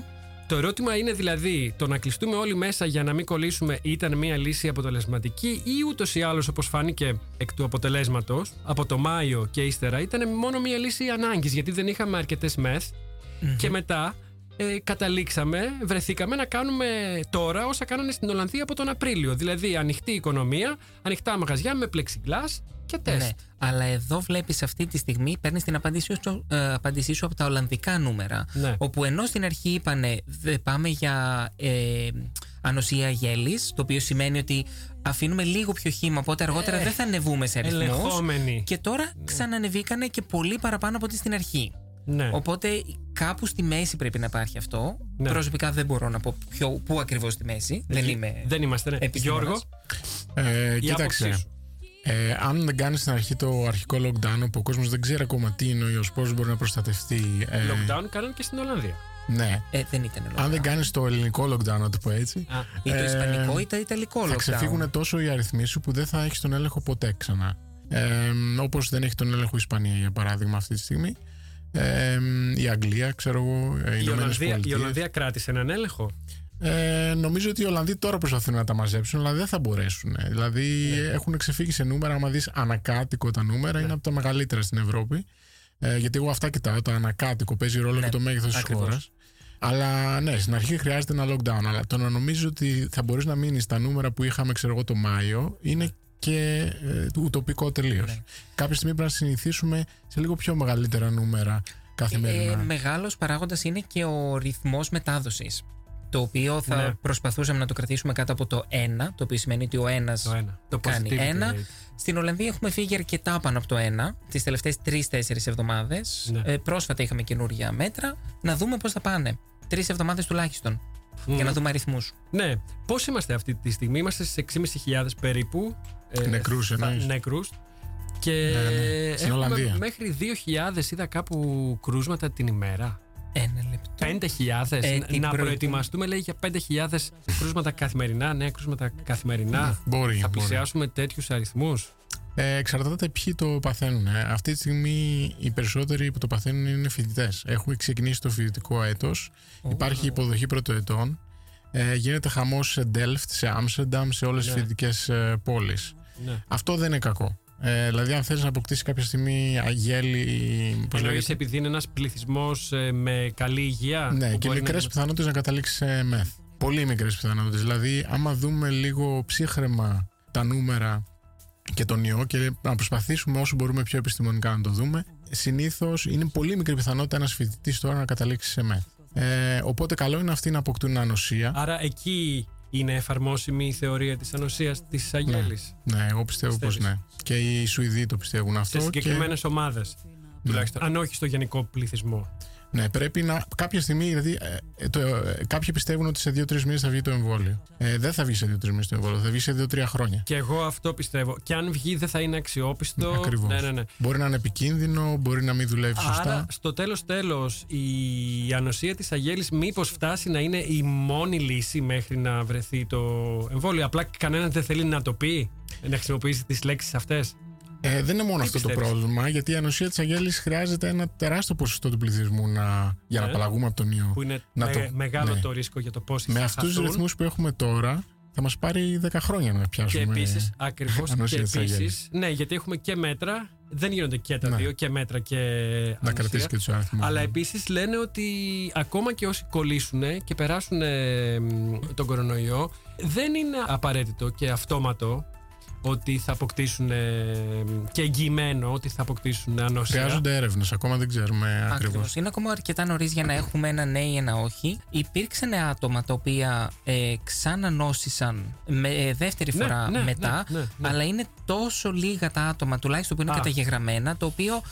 Το ερώτημα είναι δηλαδή το να κλειστούμε όλοι μέσα για να μην κολλήσουμε ήταν μια λύση αποτελεσματική ή ούτως ή άλλως όπως φάνηκε εκ του αποτελέσματος από το Μάιο και ύστερα ήταν μόνο μια λύση ανάγκης γιατί δεν είχαμε αρκετές μεθ. Και μετά ε, καταλήξαμε, βρεθήκαμε να κάνουμε τώρα όσα κάνανε στην Ολλανδία από τον Απρίλιο. Δηλαδή ανοιχτή οικονομία, ανοιχτά μαγαζιά με πλεξιγκλάς και τεστ. Ναι, αλλά εδώ βλέπεις αυτή τη στιγμή παίρνεις την απάντησή σου, ε, απάντησή σου από τα Ολλανδικά νούμερα. Ναι. Όπου ενώ στην αρχή είπανε «Δε- πάμε για ε, ανοσία γέλης, το οποίο σημαίνει ότι αφήνουμε λίγο πιο χύμα, οπότε αργότερα δεν θα ανεβούμε σε αριθμούς Ελεγχόμενοι. Και τώρα ξανανεβήκανε και πολύ παραπάνω από ό,τι στην αρχή. Ναι. Οπότε κάπου στη μέση πρέπει να υπάρχει αυτό. Ναι. Προσωπικά δεν μπορώ να πω ποιο, πού ακριβώς στη μέση. δεν Εκεί- είμαι. δεν είμαστε. Ναι. επιστήμονας. Γιώργο, Ε, η κοίταξε. άποψή σου. Ε, αν δεν κάνεις στην αρχή το αρχικό lockdown, όπου ο κόσμος δεν ξέρει ακόμα τι είναι ο ιός, πώς μπορεί να προστατευτεί. Ε, Lockdown κάνανε και στην Ολλανδία. Ναι. Ε, δεν ήταν Αν δεν lockdown. κάνεις το ελληνικό lockdown, να το πω έτσι, Α, Ή το ε, ισπανικό ή το ιταλικό θα lockdown. ξεφύγουν τόσο οι αριθμοί σου που δεν θα έχεις τον έλεγχο ποτέ ξανά. Ε, Όπως δεν έχει τον έλεγχο η Ισπανία, για παράδειγμα, αυτή τη στιγμή. Ε, η Αγγλία, ξέρω εγώ, ε, οι η, Ηνωμένες Ολλανδία, η Πολιτείες. Ολλανδία κράτησε έναν έλεγχο; Ε, νομίζω ότι οι Ολλανδοί τώρα προσπαθούν να τα μαζέψουν, αλλά δεν θα μπορέσουν. Δηλαδή Ναι. έχουν ξεφύγει σε νούμερα. Άμα δεις ανακάτοικο τα νούμερα, είναι από τα μεγαλύτερα στην Ευρώπη. Ε, γιατί εγώ αυτά κοιτάω. Το ανακάτοικο παίζει ρόλο Ναι, και το μέγεθος της ακριβώς. χώρας. Αλλά ναι, στην αρχή χρειάζεται ένα lockdown. Αλλά το να νομίζω ότι θα μπορείς να μείνεις στα νούμερα που είχαμε, ξέρω εγώ, το Μάιο, είναι και ε, ουτοπικό τελείως. Ναι. Κάποια στιγμή πρέπει να συνηθίσουμε σε λίγο πιο μεγαλύτερα νούμερα καθημερινά. Ε, μεγάλος παράγοντας είναι και ο ρυθμός μετάδοσης. Το το οποίο θα Ναι. προσπαθούσαμε να το κρατήσουμε κάτω από το 1, το οποίο σημαίνει ότι ο ένας Το ένα. Το κάνει positivity ένα. rate. Στην Ολλανδία έχουμε φύγει αρκετά πάνω από το 1 τις τελευταίες 3-4 εβδομάδες. Ναι. Ε, πρόσφατα είχαμε καινούργια μέτρα. Να δούμε πώς θα πάνε. Τρεις εβδομάδες τουλάχιστον. Για να δούμε αριθμούς. Ναι. Πώς είμαστε αυτή τη στιγμή, είμαστε στις 6.500 περίπου. ε, Νεκρούς θα- εννοείς. Νεκρούς. Και ναι. Στην έχουμε Ολλανδία. μέχρι 2.000 είδα κάπου κρούσματα την ημέρα. Ένα λεπτό. 5.000. Ε, να την προηγούμενη- προετοιμαστούμε, λέει, για 5.000 κρούσματα καθημερινά, νέα κρούσματα καθημερινά. Μπορεί, Θα μπορεί. πλησιάσουμε τέτοιους αριθμούς. Ε, εξαρτάται ποιοι το παθαίνουν. Ε. Αυτή τη στιγμή οι περισσότεροι που το παθαίνουν είναι φοιτητές. Έχουμε ξεκινήσει το φοιτητικό έτος. Υπάρχει υποδοχή πρωτοετών. Ε, γίνεται χαμός σε Delft, σε Άμστερνταμ, σε όλες τις Ναι. φοιτητικές ε, πόλεις. Ναι. Αυτό δεν είναι κακό. Ε, δηλαδή, αν θέλεις να αποκτήσεις κάποια στιγμή αγέλη. Πώς Εννοείς λέγεται, επειδή είναι ένας πληθυσμός με καλή υγεία. Ναι, που και μπορεί μικρές να- πιθανότητες να καταλήξεις σε μεθ. Πολύ μικρές πιθανότητες. Δηλαδή, άμα δούμε λίγο ψύχρεμα τα νούμερα και τον ιό και να προσπαθήσουμε όσο μπορούμε πιο επιστημονικά να το δούμε, συνήθως είναι πολύ μικρή πιθανότητα ένας φοιτητής τώρα να καταλήξει σε μεθ. Ε, οπότε, καλό είναι αυτοί να αποκτούν ανοσία. Άρα εκεί είναι εφαρμόσιμη η θεωρία της ανοσίας της Αγέλης. Ναι, εγώ πιστεύω πως Πιστεύεις; ναι. Και οι Σουηδοί το πιστεύουν αυτό. Σε συγκεκριμένες Και, ομάδε. Τουλάχιστον. Αν όχι στο γενικό πληθυσμό. Ναι, πρέπει να. Κάποια στιγμή, δηλαδή, ε, το, ε, κάποιοι πιστεύουν ότι σε δύο-τρεις μήνες θα βγει το εμβόλιο. Ε, δεν θα βγει σε δύο-τρεις μήνες το εμβόλιο, θα βγει σε δύο-τρία χρόνια. Και εγώ αυτό πιστεύω. Και αν βγει δεν θα είναι αξιόπιστο. Ακριβώς. Ναι, ναι, ναι. Μπορεί να είναι επικίνδυνο, μπορεί να μην δουλεύει σωστά. Άρα στο τέλος τέλος η ανοσία της αγέλης μήπως φτάσει να είναι η μόνη λύση μέχρι να βρεθεί το εμβόλιο; Απλά κανένας δεν θέλει να το πει, να χρησιμοποιήσει τις λέξεις αυτές. Ε, δεν είναι μόνο Τι αυτό το πιστεύεις; πρόβλημα, γιατί η ανοσία της αγέλης χρειάζεται ένα τεράστιο ποσοστό του πληθυσμού να, για να Ναι. απαλλαγούμε από τον ιό. Που είναι Να με- το- μεγάλο ναι. το ρίσκο για το πώς Με θα αυτούς τους χαθούν. ρυθμούς που έχουμε τώρα, θα μας πάρει 10 χρόνια να Και πιάσουμε. επίσης, ακριβώς και ανοσία της επίσης. αγέλης. Ναι, γιατί έχουμε και μέτρα. Δεν γίνονται και τα Ναι. δύο, και μέτρα και. να ανοσία. κρατήσει και τους αριθμούς. Αλλά επίσης λένε ότι ακόμα και όσοι κολλήσουν και περάσουν ε, μ, τον κορονοϊό, δεν είναι απαραίτητο και αυτόματο ότι θα αποκτήσουν ε, και εγγυημένο ότι θα αποκτήσουν ανοσία. Χρειάζονται έρευνες, ακόμα δεν ξέρουμε ακριβώς. Ακριβώς. Είναι ακόμα αρκετά νωρίς για να έχουμε ένα ναι ή ένα όχι. Υπήρξαν άτομα τα οποία ε, ξανανόσησαν με, ε, δεύτερη Ναι, φορά ναι, μετά, ναι, ναι, ναι. αλλά είναι τόσο λίγα τα άτομα, τουλάχιστον που είναι Α. καταγεγραμμένα, το οποίο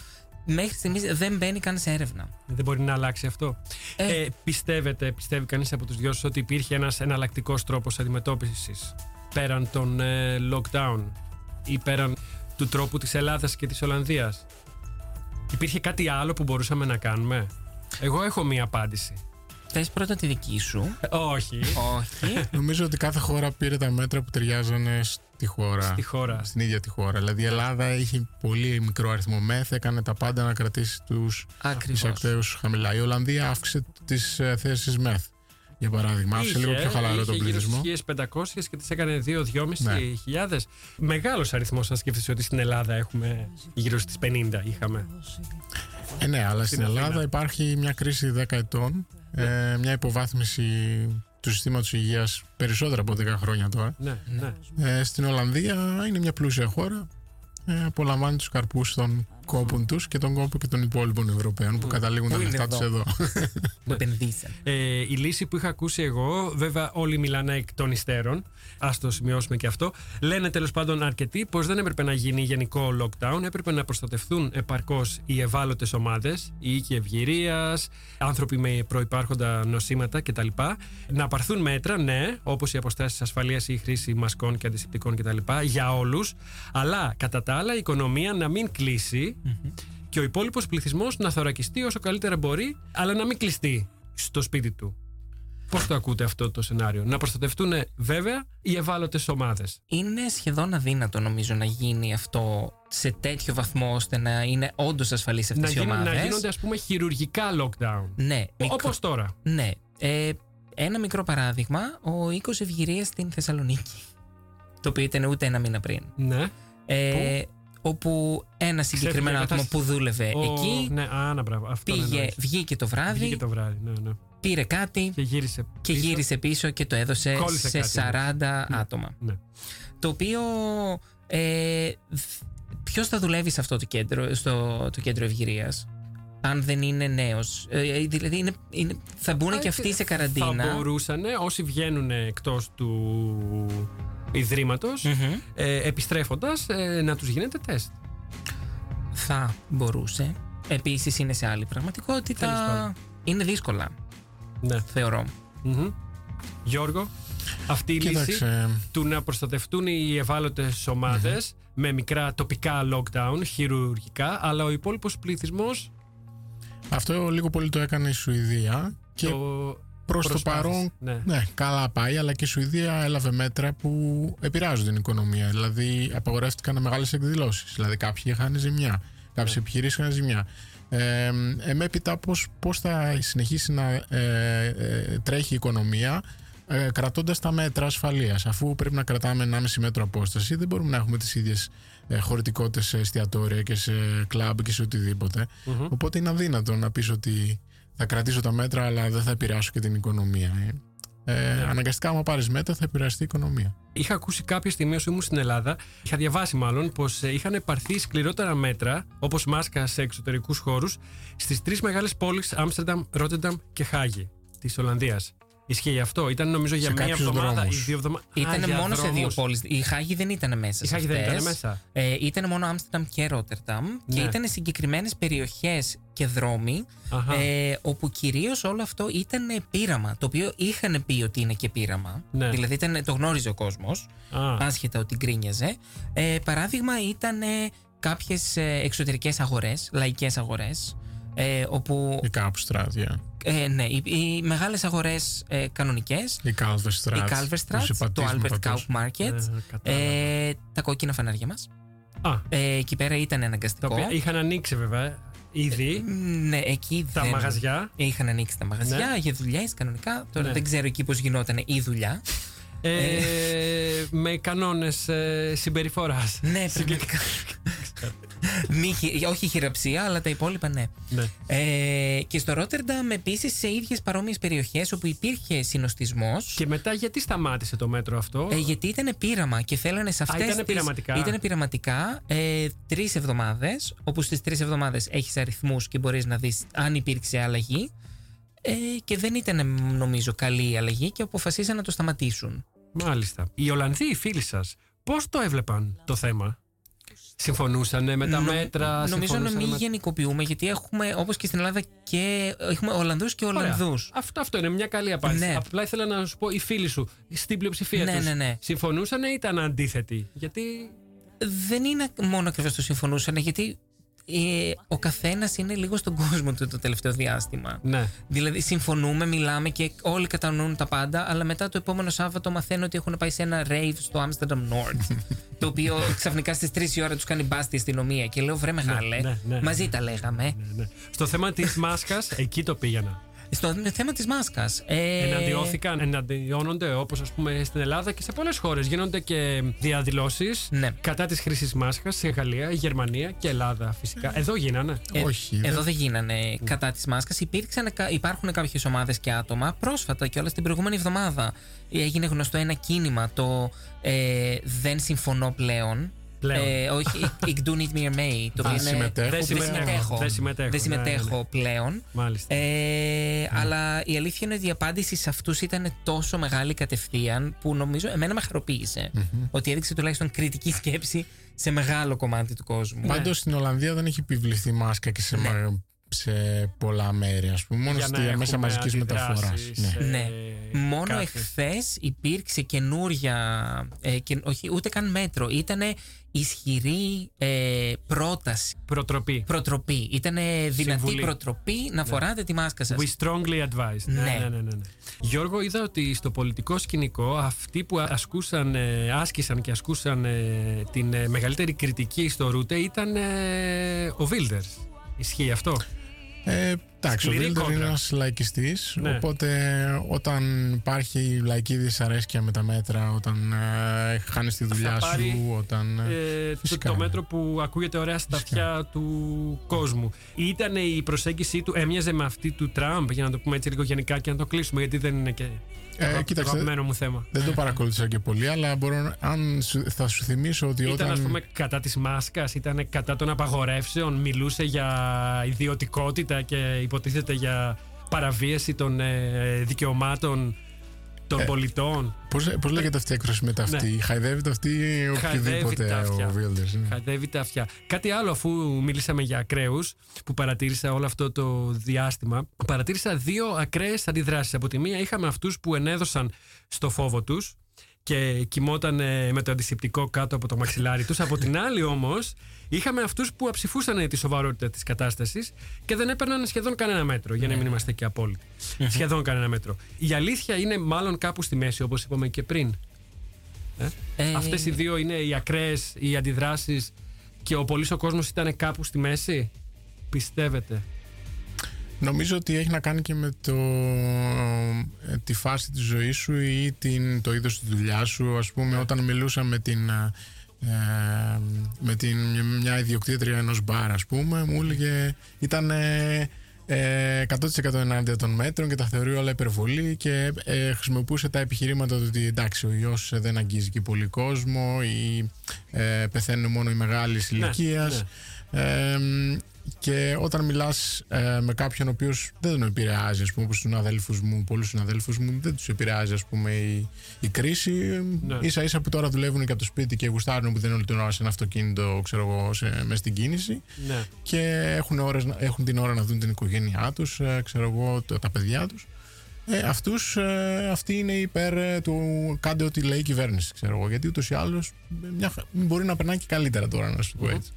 μέχρι στιγμής δεν μπαίνει καν σε έρευνα. Δεν μπορεί να αλλάξει αυτό. Ε. Ε, πιστεύετε, πιστεύει κανείς από τους δυο σας ότι υπήρχε ένας εναλλακτικός τρόπος αντιμετώπισης; Πέραν των ε, lockdown ή πέραν του τρόπου της Ελλάδας και της Ολλανδίας; Υπήρχε κάτι άλλο που μπορούσαμε να κάνουμε; Εγώ έχω μία απάντηση. Θες πρώτα τη δική σου; Ε, όχι. όχι. Νομίζω ότι κάθε χώρα πήρε τα μέτρα που ταιριάζανε στη χώρα. Στη χώρα. Στην ίδια τη χώρα. Δηλαδή η Ελλάδα είχε πολύ μικρό αριθμό μεθ, έκανε τα πάντα να κρατήσει τους Ακριβώς. εισακτέους χαμηλά. Η Ολλανδία αύξησε τις θέσεις μεθ. Για παράδειγμα, άφησε λίγο πιο χαλαρό είχε τον γύρω πληθυσμό. στις 1500 και τις έκανε 2-2,5 Ναι. χιλιάδες. Μεγάλος αριθμός αν σκέφτεσαι ότι στην Ελλάδα έχουμε γύρω στις 50 είχαμε. Ε, ναι, αλλά στην Αθήνα. Ελλάδα υπάρχει μια κρίση 10 ετών, ε, μια υποβάθμιση του συστήματος υγείας περισσότερα από 10 χρόνια τώρα. Ναι, ναι. Ε, στην Ολλανδία είναι μια πλούσια χώρα. Ε, απολαμβάνει τους καρπούς των κόπων τους και τον κόπο και των υπόλοιπων Ευρωπαίων που καταλήγουν τα Πού είναι λεφτά τους εδώ; εδώ. που επενδύσαν. Ε, η λύση που είχα ακούσει εγώ, βέβαια όλοι μιλάνε εκ των υστέρων, ας το σημειώσουμε και αυτό. Λένε τέλος πάντων αρκετοί πως δεν έπρεπε να γίνει γενικό lockdown, έπρεπε να προστατευτούν επαρκώς οι ευάλωτες ομάδες, οι οίκοι ευγυρίας, άνθρωποι με προπάρχοντα νοσήματα κτλ. Να πάρθουν μέτρα, ναι, όπως οι αποστάσεις ασφαλείας ή η χρήση μασκών και αντισηπτικών κτλ. για όλους, αλλά κατά τα άλλα η οικονομία να μην κλείσει και ο υπόλοιπος πληθυσμός να θωρακιστεί όσο καλύτερα μπορεί, αλλά να μην κλειστεί στο σπίτι του. Πώς το ακούτε αυτό το σενάριο, Να προστατευτούν βέβαια οι ευάλωτες ομάδες. Είναι σχεδόν αδύνατο νομίζω να γίνει αυτό σε τέτοιο βαθμό ώστε να είναι όντως ασφαλείς αυτές Να, οι γίνουν- ομάδες. να γίνονται, ας πούμε, χειρουργικά lockdown. Ναι, μικρό- Όπως τώρα. Ναι. Ε, ένα μικρό παράδειγμα, ο οίκος Ευγυρίας στην Θεσσαλονίκη. Το οποίο ήταν ούτε ένα μήνα πριν. Ναι. Ε, όπου ένα συγκεκριμένο Ξέφυγε άτομο που δούλευε Ο- εκεί Ναι, α, να, μπράβο. Αυτό πήγε, εννοείς. βγήκε το βράδυ, Βγήκε το βράδυ. Ναι, ναι. πήρε κάτι Και γύρισε. και πίσω. γύρισε πίσω και το έδωσε Κόλλησε σε κάτι, 40 άτομα. Ναι. Το οποίο. Ε, Ποιος θα δουλεύει σε αυτό το κέντρο, στο το κέντρο ευγυρίας, αν δεν είναι νέος; Ε, δηλαδή είναι, είναι, θα μπουν και αυτοί σε καραντίνα. Θα μπορούσαν όσοι βγαίνουν εκτός του ιδρύματος Μμμ. ε, επιστρέφοντας ε, να τους γίνεται τεστ. Θα μπορούσε. Επίσης είναι σε άλλη Τέλος πραγματικότητα. πάντων. Είναι δύσκολα, Ναι. θεωρώ. Μμμ. Γιώργο, αυτή η λύση Κοίταξε, του να προστατευτούν οι ευάλωτες ομάδες με μικρά τοπικά lockdown, χειρουργικά, αλλά ο υπόλοιπος πληθυσμός αυτό λίγο πολύ το έκανε η Σουηδία και το προς το προσπάθησε. παρόν Ναι. Ναι, καλά πάει, αλλά και η Σουηδία έλαβε μέτρα που επηρεάζουν την οικονομία. Δηλαδή, απαγορεύτηκαν μεγάλες εκδηλώσεις. Δηλαδή, κάποιοι είχαν ζημιά. Κάποιες Ναι. επιχειρήσεις είχαν ζημιά. Ε, εμέπειτα, πώς, πώς θα συνεχίσει να ε, ε, τρέχει η οικονομία ε, κρατώντας τα μέτρα ασφαλείας αφού πρέπει να κρατάμε 1,5 μέτρο απόσταση δεν μπορούμε να έχουμε τις ίδιες ε, χωρητικότητες σε εστιατόρια και σε κλαμπ και σε οτιδήποτε Μμμ. οπότε είναι αδύνατο να πεις ότι θα κρατήσω τα μέτρα αλλά δεν θα επηρεάσω και την οικονομία ε. Ε, αναγκαστικά άμα πάρεις μέτρα θα επηρεαστεί η οικονομία Είχα ακούσει κάποια στιγμή όσο ήμουν στην Ελλάδα, είχα διαβάσει μάλλον πως είχαν πάρθει σκληρότερα μέτρα, όπως μάσκα σε εξωτερικούς χώρους, στις τρεις μεγάλες πόλεις Άμστερνταμ, Ρότερνταμ και Χάγη της Ολλανδίας. Ισχύει αυτό; Ήταν νομίζω για Σε μία κάποιους εβδομάδα ή δρόμους. δύο εβδομάδε. Ήταν μόνο σε δύο πόλεις. Η Χάγη δεν ήταν μέσα. Η σε Χάγη δεν αυτές. ήταν μέσα. Ε, ήταν μόνο Άμστερνταμ και Ρότερνταμ και Ναι. ήταν συγκεκριμένες περιοχές και δρόμοι Αχα. ε, όπου κυρίως όλο αυτό ήταν πείραμα. Το οποίο είχαν πει ότι είναι και πείραμα. Ναι. Δηλαδή ήταν, το γνώριζε ο κόσμος, Α, άσχετα ότι γκρίνιαζε. Ε, παράδειγμα ήταν κάποιες εξωτερικές αγορές, λαϊκές αγορές. Ε, όπου ή κάπου στράτια ε, ναι, οι, οι μεγάλες αγορές ε, κανονικές η Calverstraat η Calverstraat, το Albert Kauf Market, Ε, κατάλαβα. ε, τα κόκκινα φανάρια μας. Α, Ε, εκεί πέρα ήταν τα αναγκαστικό. οποία είχαν ανοίξει βέβαια ήδη Ναι, εκεί τα δεν... μαγαζιά. Είχαν ανοίξει τα μαγαζιά Ναι. για δουλειές κανονικά. Τώρα Ναι. δεν ξέρω εκεί πώς γινόταν η δουλειά. Ε, με κανόνες ε, συμπεριφοράς. ναι, πραγματικά. Μη χει- όχι χειραψία, αλλά τα υπόλοιπα ναι. Ναι. Ε, και στο Ρότερνταμ επίσης σε ίδιες παρόμοιες περιοχές όπου υπήρχε συνοστισμός. Και μετά γιατί σταμάτησε το μέτρο αυτό; Ε, γιατί ήταν πείραμα και θέλανε σε αυτές. ήτανε πειραματικά. Ήταν πειραματικά ε, τρεις εβδομάδες, όπου στις τρεις εβδομάδες έχεις αριθμούς και μπορείς να δεις αν υπήρξε αλλαγή. Ε, και δεν ήταν νομίζω καλή η αλλαγή και αποφασίσαν να το σταματήσουν. Μάλιστα. Οι Ολλανδοί, οι φίλοι σας, πώς το έβλεπαν το θέμα; Συμφωνούσαν με τα Νο- μέτρα. Νομίζω να συμφωνούσαν μην με... γενικοποιούμε, γιατί έχουμε, όπως και στην Ελλάδα, και έχουμε Ολλανδούς και Ωραία. Ολλανδούς. Αυτό, αυτό είναι μια καλή απάντηση. Ναι. Απλά ήθελα να σου πω, οι φίλοι σου, στην πλειοψηφία Ναι, τους, ναι, ναι. συμφωνούσαν ή ήταν αντίθετοι; Γιατί. Δεν είναι μόνο ακριβώς το συμφωνούσαν, γιατί ε, ο καθένας είναι λίγο στον κόσμο του το τελευταίο διάστημα. Ναι. Δηλαδή, συμφωνούμε, μιλάμε και όλοι κατανοούν τα πάντα, αλλά μετά το επόμενο Σάββατο μαθαίνω ότι έχουν πάει σε ένα rave στο Amsterdam North. το οποίο ξαφνικά στις 3 η ώρα τους κάνει μπάστη η αστυνομία. Και λέω, βρε μεγάλε, ναι, ναι. μαζί τα λέγαμε. ναι, ναι. Στο θέμα της μάσκας, εκεί το πήγαινα. Στο θέμα της μάσκας. Ε, Εναντιώθηκαν, εναντιώνονται όπως ας πούμε στην Ελλάδα και σε πολλές χώρες. Γίνονται και διαδηλώσεις Ναι. κατά της χρήσης μάσκας σε Γαλλία, Γερμανία και Ελλάδα φυσικά. Εδώ γίνανε. Ε, Όχι, Εδώ δεν- δεν γίνανε κατά της μάσκας. Υπάρχουν κάποιες ομάδες και άτομα. Πρόσφατα και όλα την προηγούμενη εβδομάδα έγινε γνωστό ένα κίνημα. Το ε, Δεν συμφωνώ πλέον. Πλέον. Ε, όχι, ik do need me may. Το Α, οποίο είναι- συμμετέχω Δεν Δεν πλέον. συμμετέχω. Δεν συμμετέχω, Δεν ναι, συμμετέχω ναι. πλέον. Μάλιστα. Ε, Αλλά η αλήθεια είναι ότι η απάντηση σε αυτούς ήταν τόσο μεγάλη κατευθείαν που νομίζω εμένα με χαροποίησε. Ότι έδειξε τουλάχιστον κριτική σκέψη σε μεγάλο κομμάτι του κόσμου. Πάντως στην Ολλανδία δεν έχει επιβληθεί μάσκα και σε, μα- σε πολλά μέρη, ας πούμε. Μόνο Για να στη έχουμε μέσα μαζικής μεταφοράς. αντιδράσεις, Ναι. ε, Ναι. Μόνο κάθε- εχθές υπήρξε καινούρια. Ε, και, όχι, ούτε καν μέτρο. Ήταν ισχυρή ε, πρόταση. Προτροπή. Προτροπή. Ήταν δυνατή Συμβουλή. προτροπή να φοράτε τη μάσκα σας. We strongly advise. Ναι. Ναι. Ναι, ναι, ναι, ναι. Γιώργο, είδα ότι στο πολιτικό σκηνικό αυτοί που ασκούσαν, ε, άσκησαν και ασκούσαν ε, την ε, μεγαλύτερη κριτική στο Ρούτε ήταν ε, ο Βίλτερ. Ισχύει αυτό; Ε, Εντάξει, ο Σκληρή Βίλντερ είναι κόντρα. ένας λαϊκιστής. Ναι. Οπότε όταν υπάρχει λαϊκή δυσαρέσκεια με τα μέτρα, όταν ε, χάνεις τη δουλειά Θα πάρει, σου, όταν. Ε, το, φυσικά. το μέτρο που ακούγεται ωραία στα αυτιά του κόσμου. Ήταν η προσέγγιση του, έμοιαζε με αυτή του Τραμπ, για να το πούμε έτσι λίγο γενικά και να το κλείσουμε, γιατί δεν είναι και Ε, το κοίταξε, αγαπημένο μου θέμα. Δεν το παρακολούθησα και πολύ, αλλά μπορώ, να- αν σου- θα σου θυμίσω ότι Ήταν, όταν. ας πούμε, κατά της μάσκας, ήταν κατά των απαγορεύσεων, μιλούσε για ιδιωτικότητα και υποτίθεται για παραβίαση των ε, δικαιωμάτων των Ε, πολιτών. Πώς, πώς λέγεται αυτή η έκφραση με τα αυτή, Ναι. χαϊδεύεται αυτή ή Χαϊδεύει οποιοδήποτε τα αυτιά. ο Βίλντερ. Χαϊδεύει τα αυτιά. Κάτι άλλο, αφού μιλήσαμε για ακραίους, που παρατήρησα όλο αυτό το διάστημα, παρατήρησα δύο ακραίες αντιδράσεις. Από τη μία, είχαμε αυτούς που ενέδωσαν στο φόβο τους και κοιμόταν ε, με το αντισηπτικό κάτω από το μαξιλάρι τους. Από την άλλη, όμως, είχαμε αυτούς που αψηφούσαν τη σοβαρότητα της κατάστασης και δεν έπαιρναν σχεδόν κανένα μέτρο, για να μην είμαστε και απόλυτοι. σχεδόν κανένα μέτρο. Η αλήθεια είναι μάλλον κάπου στη μέση, όπως είπαμε και πριν. Ε, Αυτές οι δύο είναι οι ακραίες, οι αντιδράσεις και ο πολύς ο κόσμος ήταν κάπου στη μέση; Πιστεύετε; Νομίζω ότι έχει να κάνει και με το, ε, τη φάση της ζωής σου ή την, το είδος της δουλειάς σου. Ας πούμε, όταν μιλούσα με την, ε, με την, μια ιδιοκτήτρια ενός μπαρ, ας πούμε, μου έλεγε ήταν ε, ε, 100% ενάντια των μέτρων και τα θεωρεί όλα υπερβολή και ε, χρησιμοποιούσε τα επιχειρήματα του ότι εντάξει ο ιός δεν αγγίζει και πολύ κόσμο ή ε, πεθαίνουν μόνο οι μεγάλης ηλικίας ε, και όταν μιλάς ε, με κάποιον ο οποίος δεν τον επηρεάζει, ας πούμε, όπως τους αδέλφους μου, πολλούς συναδέλφους μου, δεν τους επηρεάζει, ας πούμε, η, η κρίση. Ναι. Ίσα ίσα που τώρα δουλεύουν και από το σπίτι και γουστάρουν που δεν είναι όλη την ώρα σε ένα αυτοκίνητο, ξέρω εγώ, σε, μες στην κίνηση Ναι. και έχουν, ώρες, να- έχουν την ώρα να δουν την οικογένειά τους, ε, ξέρω εγώ, τα, τα παιδιά τους. Ε, αυτούς, ε, αυτοί είναι υπέρ ε, του κάντε ό,τι λέει η κυβέρνηση, ξέρω εγώ. Γιατί ούτως ή άλλως ε, μια, χα- μπορεί να περνάει και καλύτερα τώρα, να σου πω έτσι.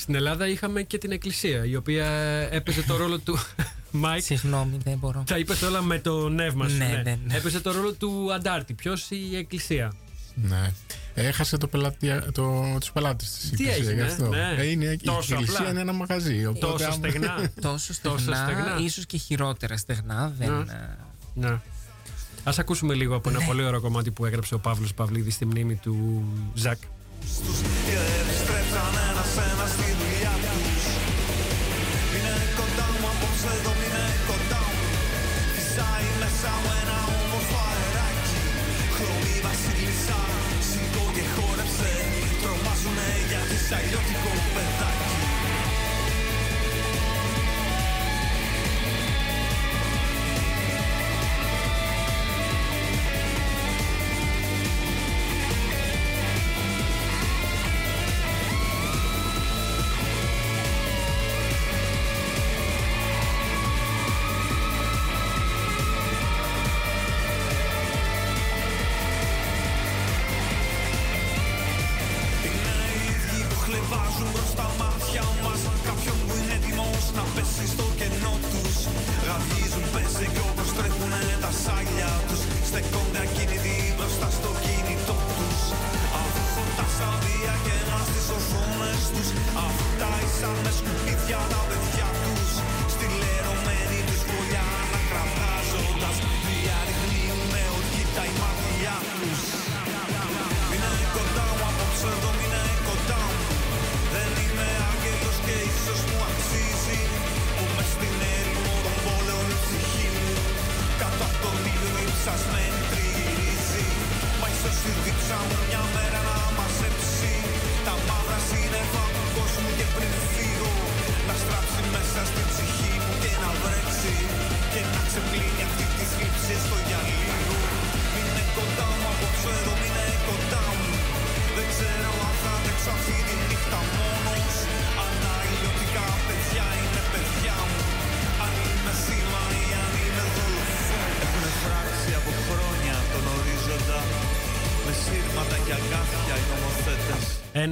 Στην Ελλάδα είχαμε και την Εκκλησία, η οποία έπαιζε το ρόλο του. Μάικ, Συγγνώμη, δεν μπορώ. τα είπες όλα με το νεύμα σου. Ναι, ναι, ναι. Έπαιζε το ρόλο του αντάρτη. Ποιος η Εκκλησία; Ναι. Έχασε το πελάτη, το, τους πελάτες της η Τι εκκλησίας, έγινε, γι' αυτό. ναι. Ε, είναι, Τόσο η εκκλησία απλά. είναι ένα μαγαζί. Οπότε Τόσο άμα- στεγνά. Τόσο στεγνά, Τόσο στεγνά. ίσως και χειρότερα στεγνά. Δεν, Ναι. ε, ναι. Α ακούσουμε λίγο από ένα πολύ ωραίο κομμάτι που έγραψε ο Παύλος Παυλίδης στη μνήμη του Ζακ. Και επιστρέψαν ένα-ένα στη δουλειά τους. Είναι κοντά μου απόψε εδώ είναι κοντά μου. Φυσάει μέσα μου ένα όμορφο αεράκι. Χρωμή βασίλισσα, σηκώ και χόρεψε. Τρομάζουνε γιατί σ' αλλιώτικο παιδάκι